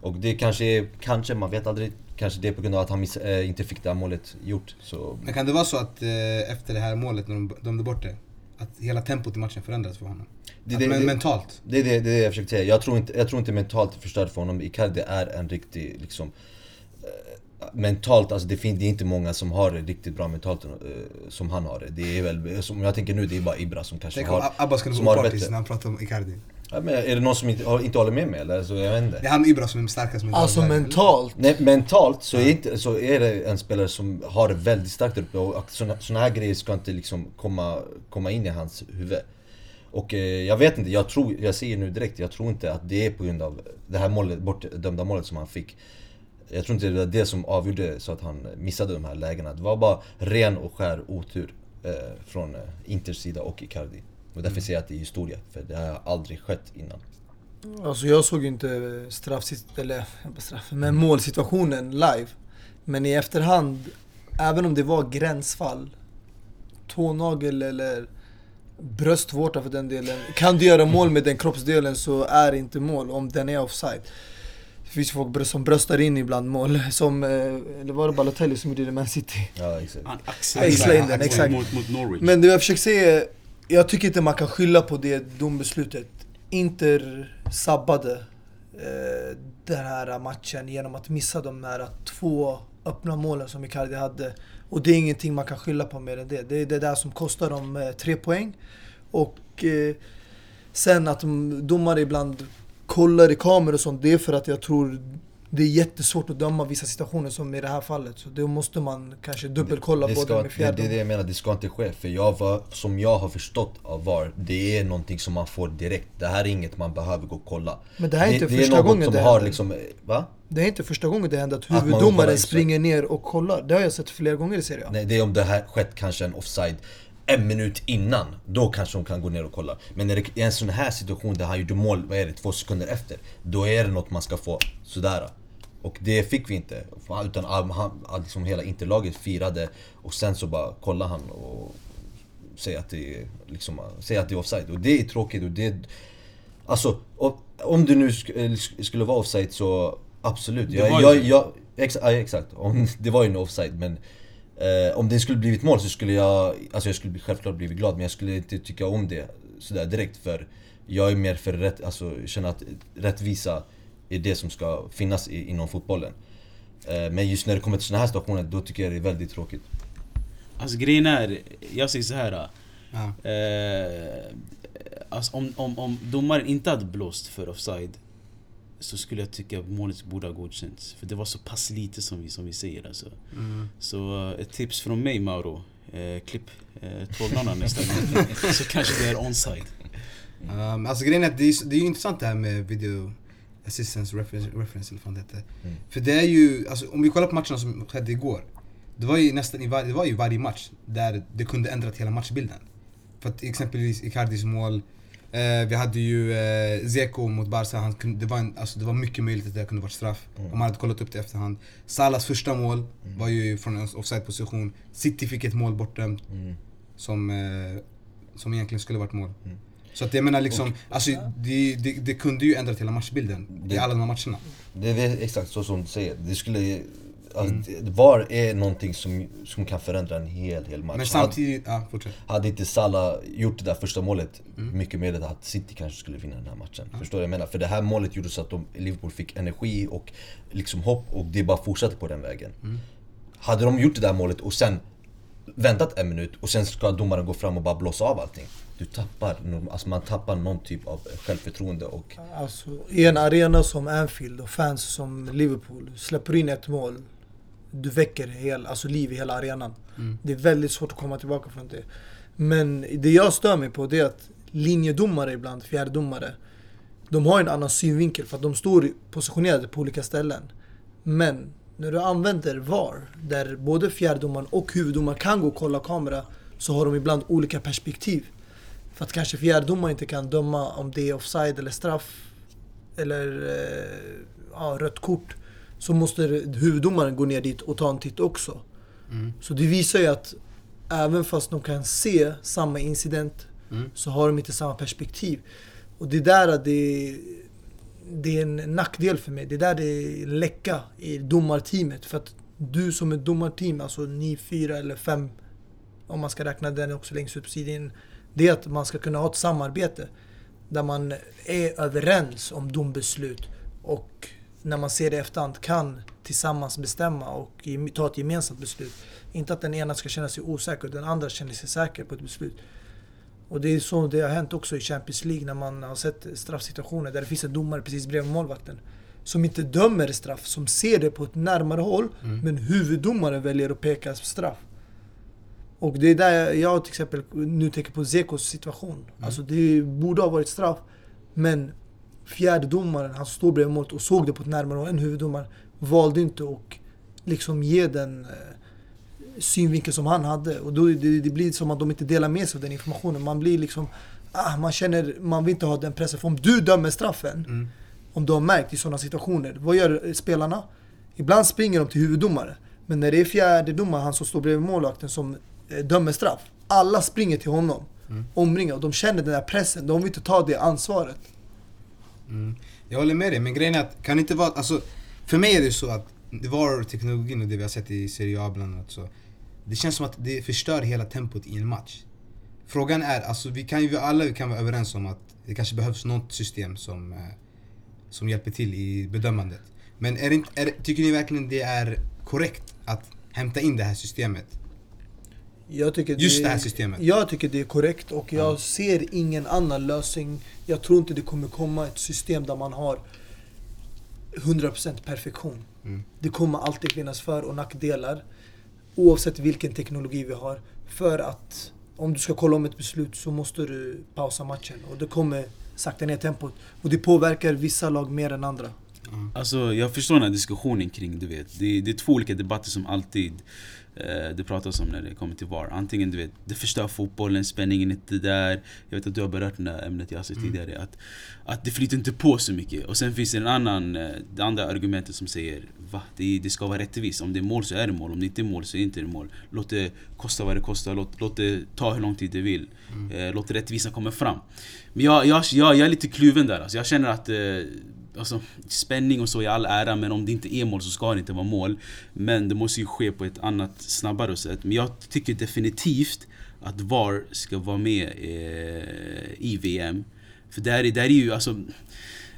Och det kanske är, kanske, man vet aldrig, kanske det är på grund av att han miss, eh, inte fick det här målet gjort. Så Men kan det vara så att eh, efter det här målet när de dömde bort det, att hela tempot i matchen förändrades för honom? Det- det- men det- mentalt? Det är det, det, jag försökte säga. Jag tror inte, jag tror inte mentalt förstörd för honom. Icardi är en riktig, liksom... eh, Mentalt, alltså det, fin- det är inte många som har det riktigt bra mentalt eh, som han har det. Det är väl, som jag tänker nu, det är bara Ibra som kanske Tänk om har... Som vara har det partisk bättre. när han pratar om Icardi. Ja, men är det någon som inte, har- inte håller med mig eller? Alltså, jag vet inte. Det är han Ibra som är starkast mentalt. Alltså mentalt. Nej, mentalt så är, inte, så är det en spelare som har det väldigt starkt uppe och såna, såna här grejer ska inte liksom komma, komma in i hans huvud. Och eh, jag vet inte, jag tror, jag säger nu direkt, jag tror inte att det är på grund av det här målet, bortdömda målet som han fick. Jag tror inte det var det som avgjorde så att han missade de här lägena. Det var bara ren och skär otur eh, från eh, Inters sida och Icardi. Och därför säger jag att det är historia, för det har aldrig skett innan. Alltså jag såg ju inte straff, eller straff, men målsituationen live. Men i efterhand, även om det var gränsfall, tånagel eller bröstvårta för den delen. Kan du göra mål med den kroppsdelen så är det inte mål om den är offside. Det finns folk som bröstar in ibland mål, som, eh, eller var det Balotelli som gjorde det med City? Ja, exakt. Han Axla in axlade den, exakt. mot, mot Norwich. Men det jag försöker säga jag tycker inte man kan skylla på det dombeslutet. Inter sabbade eh, den här matchen genom att missa de här två öppna målen som Icardi hade. Och det är ingenting man kan skylla på mer än det. Det är det där som kostar dem eh, tre poäng. Och eh, sen att domare ibland kollar i kameror och sånt, det är för att jag tror det är jättesvårt att döma vissa situationer som i det här fallet. Så då måste man kanske dubbelkolla det, både ska, med det, fjärde det är det jag menar, det ska inte ske. För jag var, som jag har förstått av VAR, det är någonting som man får direkt. Det här är inget man behöver gå och kolla. Men det här är inte det, första det är gången som det har händer. liksom, va? Det är inte första gången det händer att huvuddomaren springer ner och kollar. Det har jag sett flera gånger i Serie A. Nej, det är om det här skett kanske en offside en minut innan, då kanske de kan gå ner och kolla. Men när det är en sån här situation där han gjorde mål, vad är det, två sekunder efter. Då är det något man ska få sådär. Och det fick vi inte. Utan han, liksom hela interlaget firade och sen så bara kollar han och säger att det är, liksom, säger att det är offside. Och det är tråkigt och det... Alltså, om det nu skulle vara offside så absolut. Jag, jag, jag, exakt, ja, exakt. Om, det var ju en offside men Eh, om det skulle blivit mål så skulle jag, alltså jag skulle självklart blivit glad men jag skulle inte tycka om det sådär direkt för jag är mer för rätt, alltså känner att rättvisa är det som ska finnas i, inom fotbollen. Eh, men just när det kommer till sådana här situationer, då tycker jag det är väldigt tråkigt. Alltså grejen är, jag säger så här. Ja. Eh, alltså, om, om, om domaren inte hade blåst för offside så skulle jag tycka att målet borde ha godkänts. För det var så pass lite som vi, som vi säger. Alltså. Mm. Så uh, ett tips från mig Mauro. Eh, klipp eh, tårna nästa gång. så kanske det är onside. Um, alltså grejen är att det är, det är intressant det här med video assistance reference, reference eller vad det heter. Mm. För det är ju, alltså, om vi kollar på matcherna som skedde igår. Det var ju nästan i var, det var ju varje match där det kunde ändrat hela matchbilden. För att exempelvis Icardis mål Eh, vi hade ju eh, Zeko mot Barca, han kunde, det, var en, alltså, det var mycket möjligt att det kunde varit straff. Mm. Om man hade kollat upp det efterhand. Salas första mål mm. var ju från en offside-position. City fick ett mål bortdömt. Mm. Som, eh, som egentligen skulle varit mål. Mm. Så att jag menar liksom, och, alltså, det, det, det, kunde ju ändrat hela matchbilden det, i alla de här matcherna. Det är exakt så som du säger. Det skulle Alltså, mm. VAR är någonting som, som kan förändra en hel, hel match. Men samtidigt, hade, ja, fortsätt. Hade inte Salah gjort det där första målet, mm. mycket mer att City kanske skulle vinna den här matchen. Ja. Förstår du vad jag menar? För det här målet gjorde så att de, Liverpool fick energi och liksom hopp och det bara fortsatte på den vägen. Mm. Hade de gjort det där målet och sen väntat en minut och sen ska domaren gå fram och bara blåsa av allting. Du tappar, alltså man tappar någon typ av självförtroende och... Alltså, I en arena som Anfield och fans som Liverpool släpper in ett mål du väcker hel, alltså liv i hela arenan. Mm. Det är väldigt svårt att komma tillbaka från det. Men det jag stör mig på det är att linjedomare ibland, fjärdedomare, de har en annan synvinkel för att de står positionerade på olika ställen. Men när du använder VAR, där både fjärdedomaren och huvuddomaren kan gå och kolla kamera, så har de ibland olika perspektiv. För att kanske fjärdedomaren inte kan döma om det är offside eller straff, eller eh, ja, rött kort så måste huvuddomaren gå ner dit och ta en titt också. Mm. Så det visar ju att även fast de kan se samma incident mm. så har de inte samma perspektiv. Och det där det, det är en nackdel för mig. Det där det är läcka i domarteamet. För att du som ett domarteam, alltså ni fyra eller fem, om man ska räkna den också längst ut på sidan, det är att man ska kunna ha ett samarbete där man är överens om dombeslut och när man ser det i efterhand, kan tillsammans bestämma och ta ett gemensamt beslut. Inte att den ena ska känna sig osäker och den andra känner sig säker på ett beslut. Och det är så det har hänt också i Champions League när man har sett straffsituationer där det finns en domare precis bredvid målvakten. Som inte dömer straff, som ser det på ett närmare håll. Mm. Men huvuddomaren väljer att peka straff. Och det är där jag till exempel nu tänker på Zekos situation. Mm. Alltså det borde ha varit straff. Men fjärde domaren, han står bredvid målet och såg det på ett närmare och en huvuddomare valde inte att liksom ge den eh, synvinkel som han hade. Och då, det, det blir som att de inte delar med sig av den informationen. Man blir liksom, ah, man känner, man vill inte ha den pressen. För om du dömer straffen, mm. om du har märkt i sådana situationer, vad gör spelarna? Ibland springer de till huvuddomare. Men när det är fjärde domare, han som står bredvid målvakten, som dömer straff. Alla springer till honom, mm. omringar och de känner den där pressen. De vill inte ta det ansvaret. Mm. Jag håller med dig, men grejen är att kan inte vara, alltså för mig är det så att det var teknologin och det vi har sett i Serie A bland annat så det känns som att det förstör hela tempot i en match. Frågan är, alltså vi kan ju alla vi kan vara överens om att det kanske behövs något system som, eh, som hjälper till i bedömandet. Men är det, är, tycker ni verkligen det är korrekt att hämta in det här systemet jag tycker Just det, det här systemet? Jag tycker det är korrekt och jag ja. ser ingen annan lösning. Jag tror inte det kommer komma ett system där man har 100% perfektion. Mm. Det kommer alltid finnas för och nackdelar. Oavsett vilken teknologi vi har. För att om du ska kolla om ett beslut så måste du pausa matchen. Och det kommer sakta ner tempot. Och det påverkar vissa lag mer än andra. Alltså jag förstår den här diskussionen kring, du vet, det, det är två olika debatter som alltid det pratas om när det kommer till VAR. Antingen du vet, det förstör fotbollen, spänningen är inte där. Jag vet att du har berört det här ämnet Yasin Mm. tidigare. Att, att det flyter inte på så mycket. Och sen finns det en annan, eh, det andra argumentet som säger Va? Det, det ska vara rättvist. Om det är mål så är det mål. Om det inte är mål så är det inte mål. Låt det kosta vad det kostar. Låt, låt det ta hur lång tid det vill. Eh, låt rättvisan komma fram. Men jag, jag, jag, jag är lite kluven där. Alltså jag känner att eh, alltså, spänning och så i all ära, men om det inte är mål så ska det inte vara mål. Men det måste ju ske på ett annat, snabbare sätt. Men jag tycker definitivt att VAR ska vara med eh, i VM. För där är, där är ju alltså...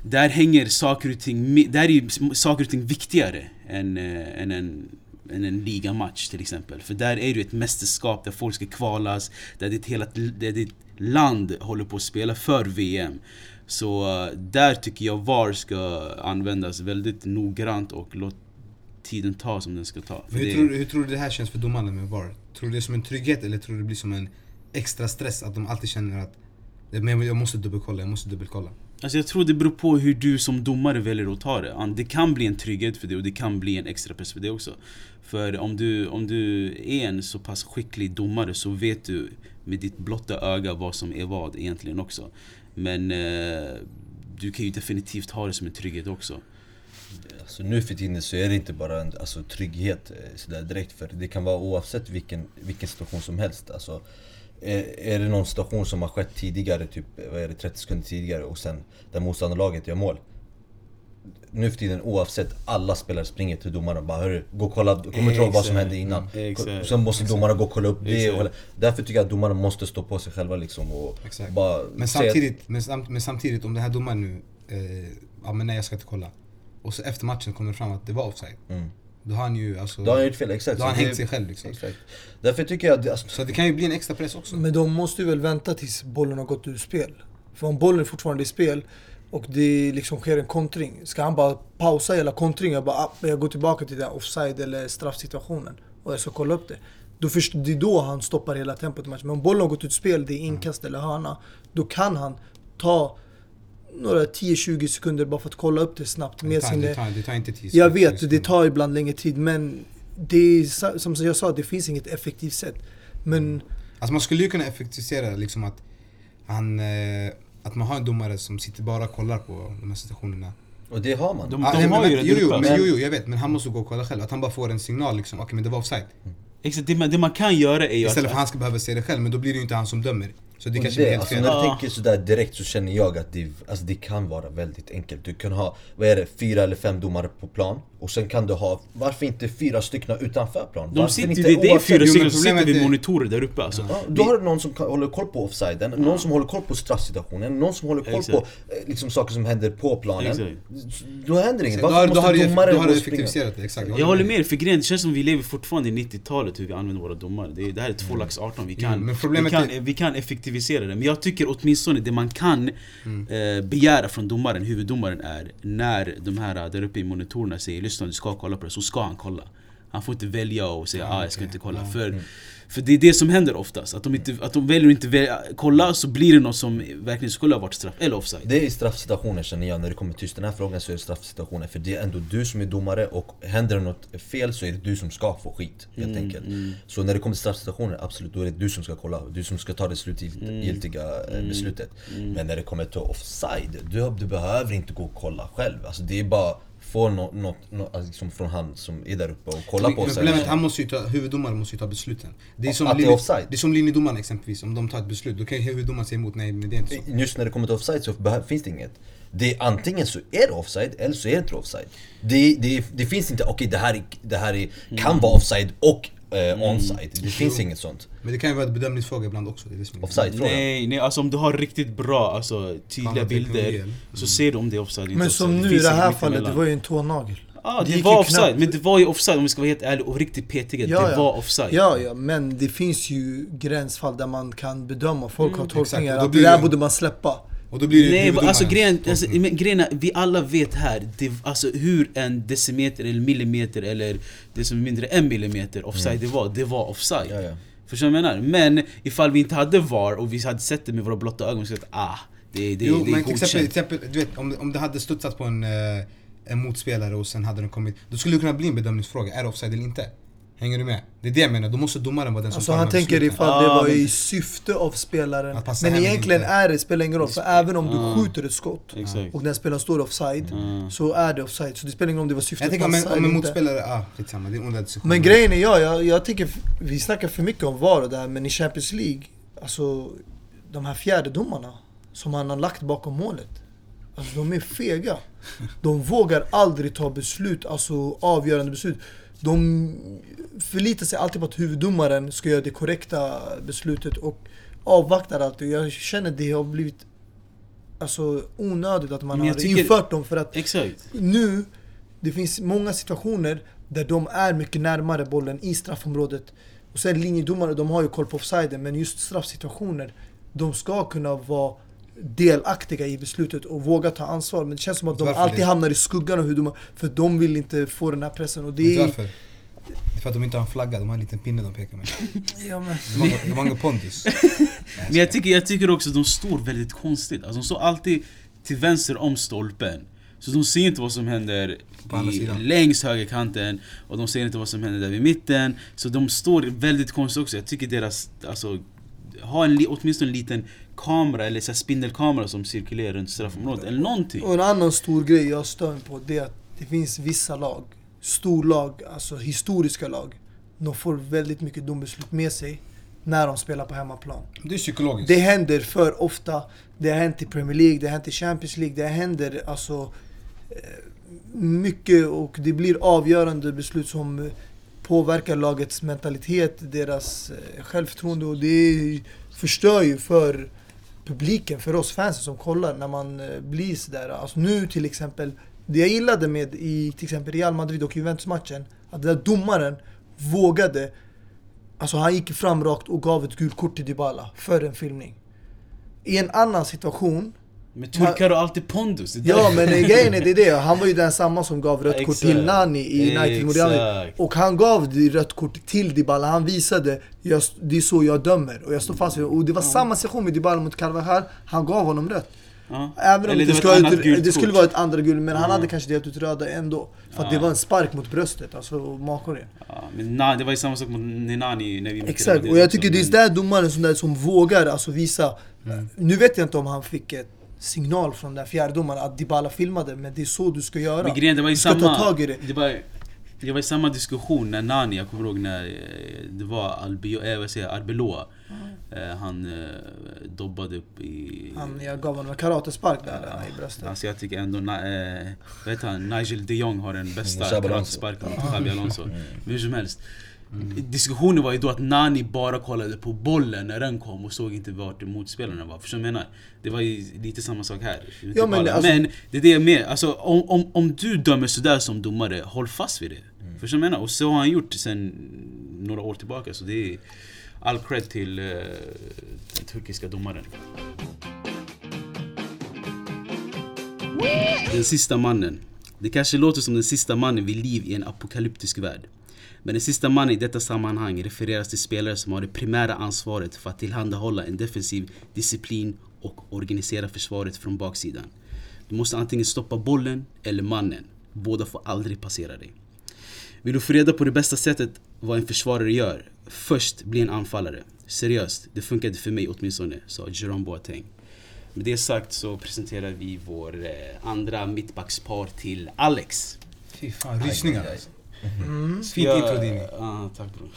Där hänger saker och ting, där är ju saker och ting viktigare än, eh, än en än en ligamatch till exempel. För där är det ju ett mästerskap där folk ska kvalas, där ditt, hela, där ditt land håller på att spela för VM. Så eh, där tycker jag VAR ska användas väldigt noggrant och låt tiden ta som den ska ta. Hur, det- tror, du- hur tror du det här känns för domarna med VAR? Tror du det är som en trygghet eller tror du det blir som en extra stress? Att de alltid känner att men jag måste dubbelkolla, jag måste dubbelkolla. Alltså jag tror det beror på hur du som domare väljer att ta det. Det kan bli en trygghet för det och det kan bli en extra press för det också. För om du, om du är en så pass skicklig domare så vet du med ditt blotta öga vad som är vad egentligen också. Men eh, du kan ju definitivt ha det som en trygghet också. Alltså nu för tiden så är det inte bara en alltså, trygghet eh, sådär direkt för det kan vara oavsett vilken, vilken situation som helst. Alltså, är, är det någon situation som har skett tidigare, typ vad är det, 30 sekunder tidigare och sen där motståndarlaget gör mål. Nu för tiden oavsett, alla spelare springer till domaren och bara Hörru, gå och kolla, kom och ihåg vad som hände innan. Mm. Sen måste domarna gå och kolla upp det. Och, därför tycker jag att domarna måste stå på sig själva liksom och Exakt. bara Men samtidigt, men, sam, men samtidigt om den här domaren nu, eh, ja men nej jag ska inte kolla. Och så efter matchen kommer det fram att det var offside. Mm. Då har han ju alltså... Då har han gjort fel, exakt. Då har han hängt sig själv liksom. Exakt. Därför tycker jag att det- alltså, Så det kan ju bli en extra press också. Men de måste ju väl vänta tills bollen har gått ur spel. För om bollen är fortfarande i spel och det liksom sker en kontring. Ska han bara pausa hela kontringen och bara ah, jag går tillbaka till den offside eller straffsituationen och jag ska kolla upp det. Då först, det är då han stoppar hela tempot i matchen. Men om bollen har gått ut spel, det är inkast eller hörna. Då kan han ta några 10-20 sekunder bara för att kolla upp det snabbt det, tar, sin... det, tar, det tar inte tid. Jag vet, det tar ibland längre tid men det är, som jag sa, det finns inget effektivt sätt. Men Alltså man skulle ju kunna effektivisera liksom att han... Eh, att man har en domare som sitter bara och kollar på de här situationerna. och det har man. De- Ah, de nej, har men, ju det jo, jo, men, Men- jo, jo, jag vet. Men han måste gå och kolla själv. Att han bara får en signal liksom. Okej, men det var offside. Exakt, det, man, det man kan göra är ju Istället för att... han ska behöva se det själv. Men då blir det ju inte han som dömer. Så det Och kanske blir helt alltså, fel. när du tänker sådär direkt så känner jag att det, alltså, det kan vara väldigt enkelt. Du kan ha, vad är det, fyra eller fem domare på plan. Och sen kan du ha, varför inte fyra stycken utanför plan? De Varför sitter, inte det, det är fyra stycken som sitter problemet vid monitorer där uppe alltså. Ja, då har du någon som håller koll på offsiden, någon som håller koll på straffsituationen, någon som håller koll Exakt. på eh, liksom, saker som händer på planen. Exakt. Då händer inget. Då Varför har, då måste domaren då har du effektiviserat det, exakt. Jag håller med dig, för grejen det känns som vi lever fortfarande i 90-talet hur vi använder våra domare. Det, är, det här är två lax 18, vi kan, Mm, men vi, kan, är- vi kan effektivisera det. Men jag tycker åtminstone det man kan Mm. eh, begära från domaren, huvuddomaren är när de här där uppe i monitorerna säger lyssna du ska kolla på det, så ska han kolla. Han får inte välja och säga ah, jag ska inte kolla. För, för det är det som händer oftast, att de, inte, att de väljer att inte välja, kolla så blir det något som verkligen skulle ha varit straff, eller offside. Det är straffsituationer känner jag, när det kommer till just den här frågan så är det straffsituationer För det är ändå du som är domare och händer det något fel så är det du som ska få skit helt Mm, enkelt. Så när det kommer till straffsituationer, absolut, då är det du som ska kolla Du som ska ta det slutgiltiga Mm. eh, beslutet. Men när det kommer till offside, du, du behöver inte gå och kolla själv. Alltså det är bara få något, något, något alltså liksom från han som är där uppe och kolla på offside problemet, han måste ju ta, huvuddomaren måste ju ta besluten. Det är som, Att det är offside? det är som linjedomaren exempelvis, om de tar ett beslut, då kan ju huvuddomaren säga emot, nej men det är inte så. Just när det kommer till offside så finns det inget det är, Antingen så är det offside eller så är det inte offside Det, det, det finns inte, okej det här, är, det här är, kan vara offside och eh, onside Det finns inget sånt Men det kan ju vara en bedömningsfråga ibland också. Det är det som är Offside-frågan Nej, nej, alltså om du har riktigt bra, alltså tydliga bilder teknologi, Så ser du om det är offside eller Men inte som offside. nu i finns det inget här fallet, det mittemellan. var ju en tånagel. Ja, det, gick var offside, knappt. men det var ju offside om vi ska vara helt ärliga och riktigt petiga. Ja, det ja. var offside. Ja, ja, men det finns ju gränsfall där man kan bedöma. Folk har tolkningar. exakt, och då att blir det där det- borde man släppa. Och då blir det Nej, alltså grejen, alltså, grejen är, vi alla vet här, det, alltså hur en decimeter eller millimeter eller det som är mindre än millimeter offside det var, det var offside. Ja, ja. Förstår du vad jag menar? Men ifall vi inte hade VAR och vi hade sett det med våra blotta ögon så att ah, det, det, Jo, det är men godkänt. till exempel, du vet, om, om det hade studsat på en, eh, en motspelare och sen hade den kommit. Då skulle det kunna bli en bedömningsfråga, är det offside eller inte? Hänger du med? Det är det jag menar, då måste domaren vara den som Alltså tar han tänker besluten. ifall det Ja, var i syfte av spelaren. Men egentligen inte. är det, spelar ingen roll. För även om du Ja. skjuter ett skott och den spelaren står offside, så är det offside. Så det spelar ingen roll om det var syftet Jag tänker om en, motspelare, ah skitsamma, det är diskussion. Men grejen är, ja, jag, jag tycker, vi snackar för mycket om VAR och det här, men i Champions League, alltså de här fjärdedomarna som han har lagt bakom målet. Alltså de är fega. De vågar aldrig ta beslut, alltså avgörande beslut. De förlitar sig alltid på att huvuddomaren ska göra det korrekta beslutet och avvaktar alltid. Jag känner det har blivit alltså, onödigt att man har tycker- infört dem för att Exakt. nu, det finns många situationer där de är mycket närmare bollen i straffområdet. Och sen linjedomare, de har ju koll på offsiden, men just straffsituationer, de ska kunna vara delaktiga i beslutet och våga ta ansvar. Men det känns som att de Varför alltid det? hamnar i skuggan av hur de för de vill inte få den här pressen. Och det är... varför? Det är för att de inte har en flagga, de har en liten pinne de pekar med. Ja, men, De har, ingen pondus. Men jag tycker, jag tycker också att de står väldigt konstigt. Alltså de står alltid till vänster om stolpen. Så de ser inte vad som händer På andra i, sidan. längs högerkanten och de ser inte vad som händer där vid mitten. Så de står väldigt konstigt också. Jag tycker deras, alltså, ha en, åtminstone en liten kamera eller så spindelkamera som cirkulerar runt straffområdet eller någonting. och en annan stor grej jag stör på, det är att det finns vissa lag, storlag, alltså historiska lag, de får väldigt mycket dombeslut med sig när de spelar på hemmaplan. Det är psykologiskt. Det händer för ofta. Det har hänt i Premier League, det har hänt i Champions League, det händer alltså eh, mycket och det blir avgörande beslut som påverkar lagets mentalitet, deras eh, självförtroende och det förstör ju för publiken, för oss fans som kollar när man eh, blir sådär. Alltså nu till exempel, det jag gillade med i till exempel Real Madrid och Juventus-matchen, att den där domaren vågade Alltså han gick fram rakt och gav ett gult kort till Dybala för en filmning. I en annan situation, men turkar har alltid pondus. det ja men grejen är det, det. han var ju den samma som gav rött kort till Nani i United. Exakt. Och han gav det rött kort till Dybala, han visade jag, det är så jag dömer och jag står fast vid det. Och det var samma situation med Dybala mot Carvajal, han gav honom rött. Ja. Även om det, var skulle, gult det skulle vara ett andra gult, men han Ja. hade kanske delat ut röda ändå. För att Ja. det var en spark mot bröstet, alltså makare. Ja, men na, det var ju samma sak mot Ninani när vi Exakt, och jag tycker det är där domaren som, där, som vågar alltså visa Nu vet jag inte om han fick ett signal från den fjärdedomaren att Dybala filmade, men det är så du ska göra. Men grejen, det var ju du ska samma... ta tag i det. Det var, det var ju samma diskussion när Nani, jag kommer ihåg när eh, det var Albio, äh, vad säger Arbeloa. Eh, han eh, dobbade upp i... Han, jag gav honom en karatespark där Ja, i bröstet. Alltså jag tycker ändå, na- eh, vad heter han, Nigel de Jong har den bästa Xabi Alonso. karatsparken mot Xabi Alonso. Men hur som helst. Diskussionen var ju då att Nani bara kollade på bollen när den kom och såg inte vart motspelaren var. Förstår du vad jag menar? Det var ju lite samma sak här. Ja, men alltså- men det är det jag menar. Alltså, om, om, om du dömer sådär som domare, håll fast vid det. Mm. Förstår du vad jag menar? Och så har han gjort sen några år tillbaka. Så det är all cred till eh, den turkiska domaren. Den sista mannen. Det kanske låter som den sista mannen vid liv i en apokalyptisk värld. Men den sista mannen i detta sammanhang refereras till spelare som har det primära ansvaret för att tillhandahålla en defensiv disciplin och organisera försvaret från baksidan. Du måste antingen stoppa bollen eller mannen. Båda får aldrig passera dig. Vill du få reda på det bästa sättet vad en försvarare gör? Först bli en anfallare. Seriöst, det funkade för mig åtminstone, sa Jerome Boateng. Med det sagt så presenterar vi vår eh, andra mittbackspar till Alex. Fy fan, rysningar alltså. Mm. Ska Fint jag- intro Dini. Ja, tack bror.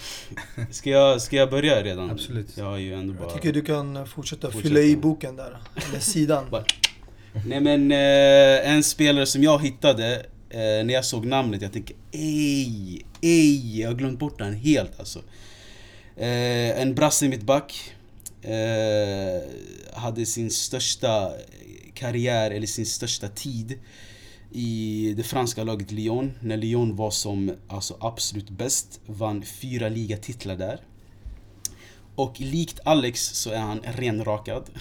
Ska jag, ska jag börja redan? Absolut. Jag har ju ändå bara... Jag tycker du kan fortsätta, Fortsätta. fylla i boken där. Eller sidan. Nej men eh, en spelare som jag hittade eh, när jag såg namnet, jag tänkte ej, ej, jag har glömt bort den helt alltså. Eh, en brasse mittback. Eh, hade sin största karriär, eller sin största tid i det franska laget Lyon. När Lyon var som alltså, absolut bäst. Vann fyra ligatitlar där. Och likt Alex så är han renrakad.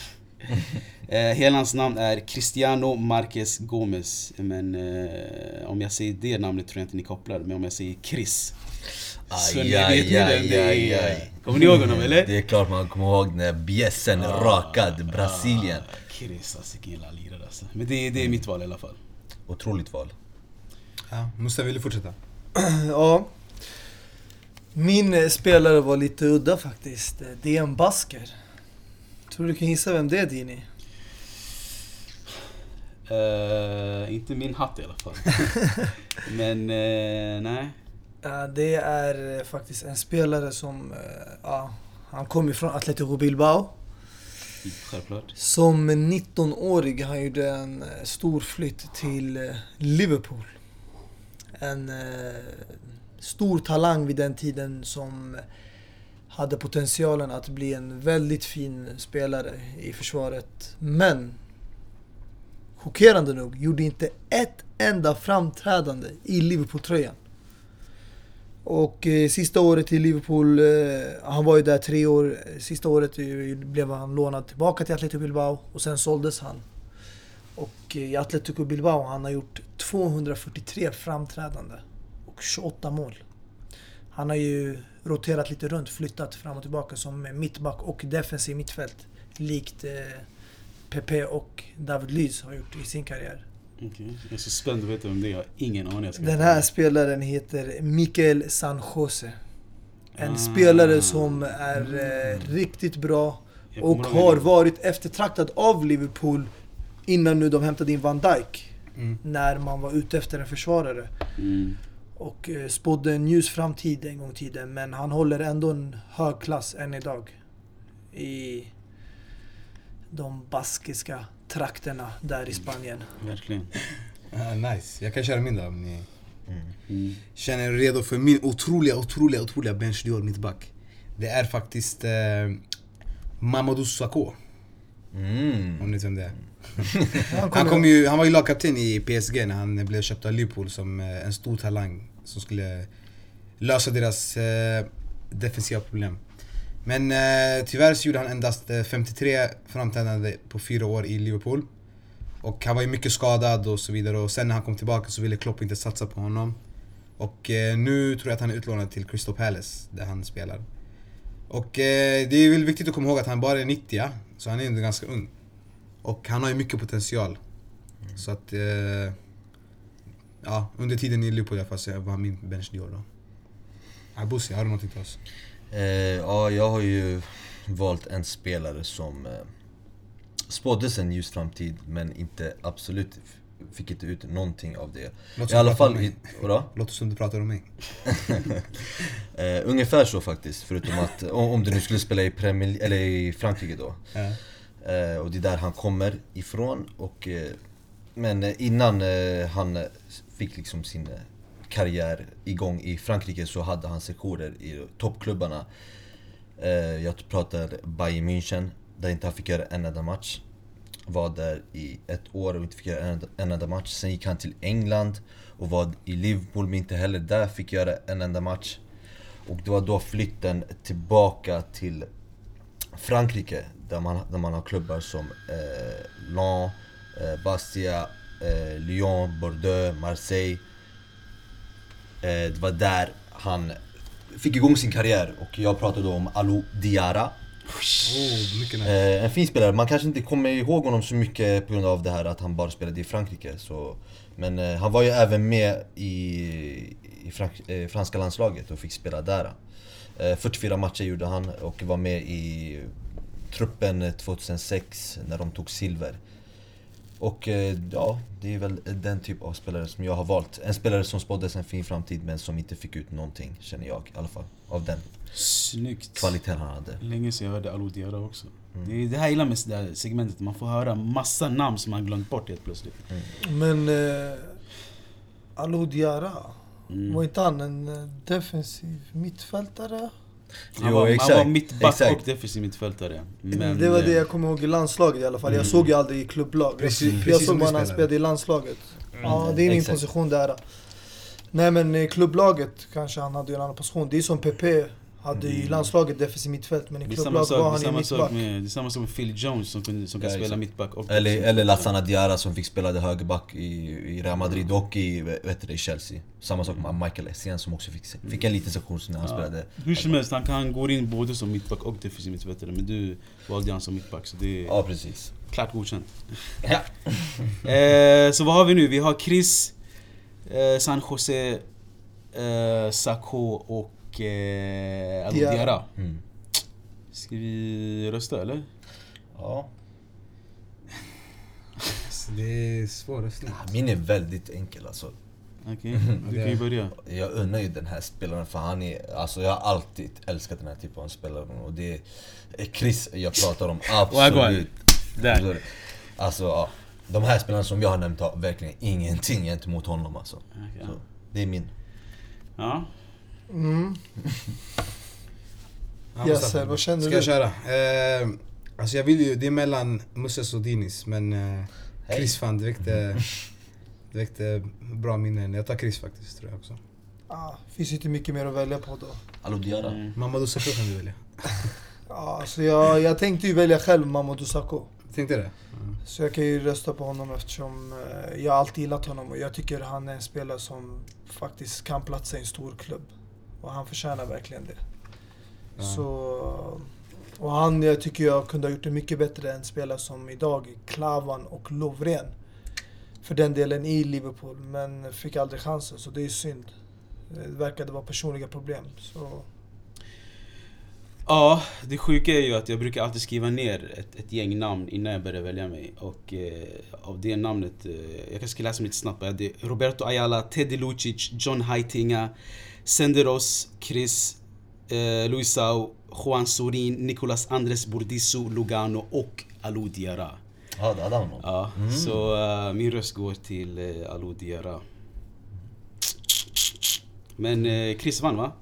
Eh, hela hans namn är Cristiano Marquez Gomez. Men eh, om jag säger det namnet tror jag inte ni kopplar Men om jag säger Chris. Så Aj, ni aj, vet nu vem aj, det aj, är. aj. Kommer ni ihåg honom eller? Det är klart man kommer ihåg när bjässen rakad Brasilien. Ah, Chris alltså, jävla lirare alltså. Men det, det är mitt val i alla fall. Otroligt val. Ja, Mustafa, vill du fortsätta? Ja. Min eh, spelare var lite udda faktiskt. Eh, DM Basker. Tror du kan gissa vem det är Dini? Eh, inte min hatt i alla fall. Men eh, nej. Ja, Det är faktiskt en spelare som, ja, han kommer från Atletico Bilbao. Självklart. Som 19-årig han gjorde eh, en stor flytt till eh, Liverpool. En eh, stor talang vid den tiden som hade potentialen att bli en väldigt fin spelare i försvaret. Men chockerande nog gjorde inte ett enda framträdande i Liverpool-tröjan. Och eh, sista året i Liverpool, eh, han var ju där tre år. Sista året eh, blev han lånad tillbaka till Atletico Bilbao och sen såldes han. Och eh, i Atletico Bilbao han har gjort 243 framträdande och 28 mål. Han har ju roterat lite runt, flyttat fram och tillbaka som mittback och defensiv mittfält. Likt eh, Pepe och David Luiz har gjort i sin karriär. Okej. Jag är så spänd att veta vem det är. Jag har ingen aning. Den här spelaren heter Mikael San Jose. En Ah. spelare som är eh, riktigt bra och har varit eftertraktad av Liverpool innan nu de hämtade in Van Dijk. Mm. När man var ute efter en försvarare. Mm. Och eh, spådde en ljus framtid en gång i tiden. Men han håller ändå en hög klass än idag. I de baskiska trakterna där i Spanien. Verkligen. Ah, nice, jag kan köra min då om ni Mm. känner er redo för min otroliga, otroliga, otroliga bench Dior mittback. Det är faktiskt eh, Mamadou Sakho, Mm. om ni vet vem det är. Han Han, kom ju, han var ju lagkapten i PSG när han blev köpt av Liverpool som eh, en stor talang som skulle lösa deras eh, defensiva problem. Men eh, tyvärr så gjorde han endast eh, 53 framträdande på fyra år i Liverpool. Och han var ju mycket skadad och så vidare och sen när han kom tillbaka så ville Klopp inte satsa på honom. Och eh, nu tror jag att han är utlånad till Crystal Palace där han spelar. Och eh, det är väl viktigt att komma ihåg att han bara är 90 ja? så han är ändå ganska ung. Och han har ju mycket potential. Så att... Eh, ja, under tiden i Liverpool i alla fall så var min bench då. Abussi, har du någonting till oss? Eh, ja, jag har ju valt en spelare som eh, spåddes en ljus framtid men inte absolut fick inte ut någonting av det. Låt I alla fall... I? Låt oss du pratar om mig. Eh, ungefär så faktiskt, förutom att om, du nu skulle spela i, Premier, eller i Frankrike då. Ja. Eh, och det är där han kommer ifrån. Och, eh, men eh, innan eh, han eh, fick liksom sin karriär igång i Frankrike så hade han sektioner i toppklubbarna. Eh, jag pratar Bayern München, där inte han fick göra en enda match. Var där i ett år och inte fick göra en enda, en enda match. Sen gick han till England och var i Liverpool men inte heller där fick göra en enda match. Och det var då flytten tillbaka till Frankrike där man, där man har klubbar som eh, Lens, eh, Bastia, eh, Lyon, Bordeaux, Marseille. Eh, det var där han fick igång sin karriär och jag pratade om Alou Diarra. Oh, nice. Eh, en fin spelare, man kanske inte kommer ihåg honom så mycket på grund av det här att han bara spelade i Frankrike. Så, men eh, han var ju även med i, i frank, franska landslaget och fick spela där. Eh, 44 matcher gjorde han och var med i truppen 2006 när de tog silver. Och eh, ja, det är väl den typ av spelare som jag har valt. En spelare som spåddes en fin framtid men som inte fick ut någonting, känner jag i alla fall. Av den Snyggt. kvaliteten han hade. Länge sedan jag hörde Alou Diarra också. Det är det här gillar med det här segmentet, man får höra massa namn som man glömt bort helt plötsligt. Men eh, Alou Diarra, Mm. var inte han en eh, defensiv mittfältare? Han, Jo, var, exakt, han var mittback exakt. och defensiv mittfältare. Men, det var det eh, jag kommer ihåg i landslaget i alla fall. Jag Mm. såg ju aldrig i klubblag. Precis- jag precis såg bara när han spelade. i landslaget. Ja, Mm, det är min exakt. position där. Nej men i klubblaget kanske han hade en annan position. Det är som Pepe hade i Mm. landslaget defensiv mittfält men i Det är samma klubblag sak, var han ju mittback. med, det är samma sak med Phil Jones som, kunde, som kan Ja, spela mittback och Eller, eller Lassana Diarra som fick spela högerback i, i Real Madrid och i, vet du, det, i Chelsea. Samma sak med Michael Essien som också fick, fick en liten sektion när han Ja. spelade. Hur som helst, han kan gå in både som mittback och defensiv mittfältare. Men du valde han som mittback, så det är Ja, precis. klart godkänt. eh, så vad har vi nu? Vi har Chris Eh, San Jose, eh, Sako och eh, Alou Diarra. Mm. Ska vi rösta eller? Ja. Så Det är svår röstning. Min är väldigt enkel alltså. Okej, du kan ju börja. Jag unnar ju den här spelaren för han är, alltså jag har alltid älskat den här typen av spelare och det är Chris jag pratar om, absolut. Där. Alltså ja, de här spelarna som jag har nämnt har verkligen ingenting gentemot honom alltså. Okej, Så, det är min. Ja. Mm. Ja, Yes, vad känner Ska du? jag köra? Eh, alltså jag vill ju, det är mellan Musses och Dinis men eh. Chris fan det väckte, det väckte bra minnen. Jag tar Chris faktiskt tror jag också. Ah, finns inte mycket mer att välja på då. Alou Diarra. Mm. Mamadou Sakho kan du välja. Ja, så jag, jag tänkte ju välja själv Mamadou Sakho. Tänkte det? Så jag kan ju rösta på honom eftersom eh, jag alltid gillat honom och jag tycker han är en spelare som faktiskt kan platsa i en stor klubb. Och han förtjänar verkligen det. Ja. Så, och han jag tycker jag kunde ha gjort det mycket bättre än spelare som idag, Klavan och Lovren. För den delen i Liverpool, men fick aldrig chansen så det är synd. Det verkade vara personliga problem. Så, Ja, det sjuka är ju att jag brukar alltid skriva ner ett, ett gäng namn innan jag börjar välja mig. Och eh, av det namnet, eh, jag kanske ska läsa dem lite snabbt. Det är Roberto Ayala, Teddy Lucic, John Heitinga, Senderos, Chris, eh, Luisao, Juan Sorin, Nicolas Andres Burdisso, Lugano och Alou Diarra. Ja, det hade han. Ja, så eh, min röst går till uh, Alou Diarra. Men eh, Chris vann va?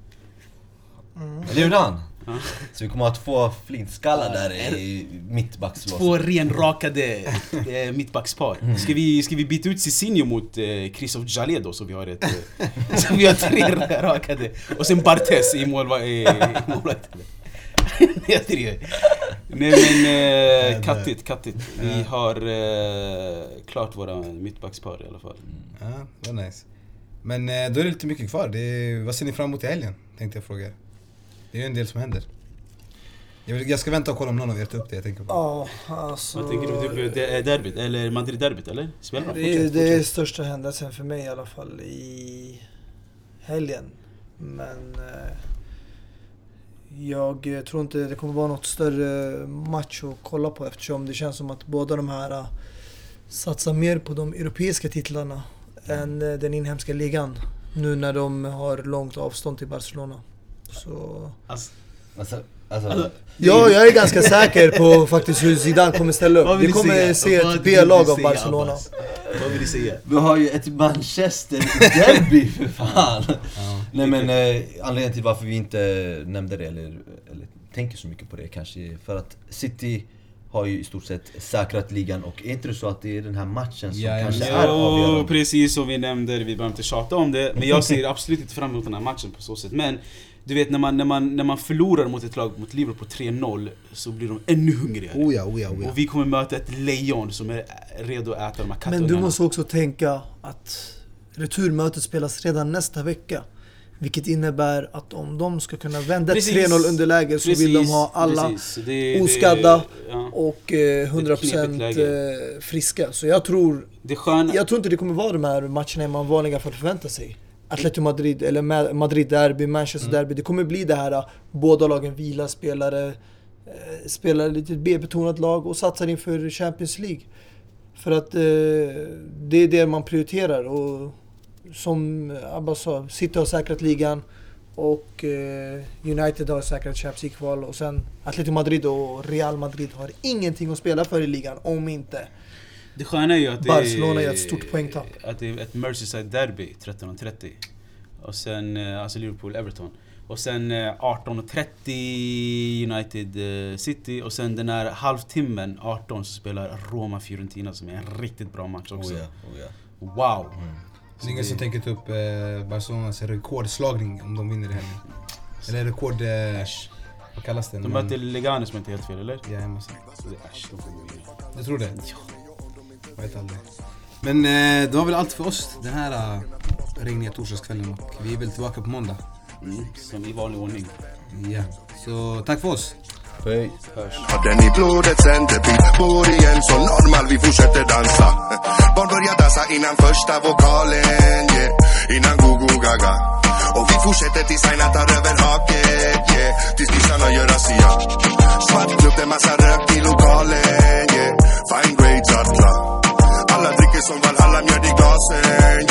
Eller gjorde han? Ja. Så vi kommer ha två flintskallar där i mittbackslåset. Två renrakade eh, mittbackspar. Ska vi, ska vi byta ut Cicinho mot eh, Christoph Jalé då så vi har ett... Eh, så vi har tre rakade. Och sen Bartes i målva- i, i målet. Jag driver. Nej men eh, kattigt, kattigt. Vi har eh, klart våra mittbackspar i alla fall. Ja, det var nice. Men eh, då är det lite mycket kvar. Det är, vad ser ni fram emot i helgen? Tänkte jag fråga er. Det är ju en del som händer. Jag, vill, jag ska vänta och kolla om någon av er tar upp det jag tänker på. ja, alltså... Vad tänker du? Typ, det är derbyt, eller Madrid-derbyt eller? Spelar de? Det är, Fortsätt, det är största händelsen för mig i alla fall i helgen. Men eh, jag eh, tror inte det kommer vara något större match att kolla på eftersom det känns som att båda de här eh, satsar mer på de europeiska titlarna än eh, den inhemska ligan. Nu när de har långt avstånd till Barcelona. Så... Alltså, Alltså, alltså, Alltså, Ja, jag är ganska säker på faktiskt hur Zidane kommer ställa upp. Vi kommer se ett B-lag av Barcelona. Abbas? Vad vill du säga? vi har ju ett Manchester-derby för fan! Ja. Nej men eh, anledningen till varför vi inte nämnde det, eller, eller tänker så mycket på det kanske, är för att City har ju i stort sett säkrat ligan och är inte det så att det är den här matchen som Ja, ja, kanske men- är Jo, avgörande? precis som vi nämnde, vi behöver inte tjata om det. Men jag ser absolut inte fram emot den här matchen på så sätt. Men du vet när man, när man, när man förlorar mot ett lag, mot Liverpool 3-0, så blir de ännu hungrigare. Oh ja, oh ja, oh ja. Och vi kommer möta ett lejon som är redo att äta de här Men kattungarna. du måste också tänka att returmötet spelas redan nästa vecka. Vilket innebär att om de ska kunna vända ett Precis. 3-0 underläge så vill de ha alla precis. Det- det- oskadda. ja. och eh, knepigt 100% läge. eh, friska. Så jag tror, Det sköna... jag tror inte det kommer vara de här matcherna man vanligen får förvänta sig. Atletico Madrid, eller Ma- Madrid derby, Manchester Mm. derby. Det kommer bli det här, båda lagen vilar spelare, eh, spelar lite B-betonat lag och satsar inför Champions League. För att eh, det är det man prioriterar och som Abba sa, City har säkrat ligan och eh, United har säkrat Champions League-kval och sen Atletico Madrid och Real Madrid har ingenting att spela för i ligan om inte Det sköna är ju att det Barcelona är, gör ett stort poängtapp. Att det är ett Merseyside-derby 13.30. Och sen, eh, alltså Liverpool-Everton. Och sen eh, 18.30 United eh, City. Och sen den här halvtimmen, 18, så spelar Roma-Fiorentina som är en riktigt bra match också. Oh ja, oh ja. Wow! Det är ingen som tänker ta upp eh, Barcelonas rekordslagning om de vinner i helgen. Eller rekord... Eh, vad kallas det? De möter Leganes som inte är helt fel, eller? Ja, jag måste. Så det är äsch, de vinna. Du tror det? Ja. Vet aldrig. Men eh, det var väl allt för oss den här uh, regniga torsdagskvällen och vi är väl tillbaka på måndag. Mm, som i vanlig ordning. Ja. Så tack för oss. Hej. Den i blodet sänder vi bor igen så normal vi fortsätter dansa Barn börjar dansa innan första vokalen yeah. Innan go-go gaga Och vi fortsätter tills Aina tar över haket yeah. Tills nissarna gör razzia Svart klubb, det massa rök i lokalen yeah. Fine grades dricker som Valhalla, mjöd i glasen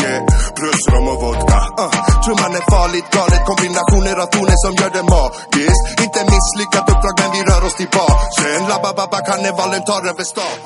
yeah. Plus rom och vodka. Uh. Trumman är farligt galet, kombinationer av toner som gör det magiskt. Inte misslyckat uppdrag men vi rör oss tillbaka Sen labba, babba, karnevalen tar över stan.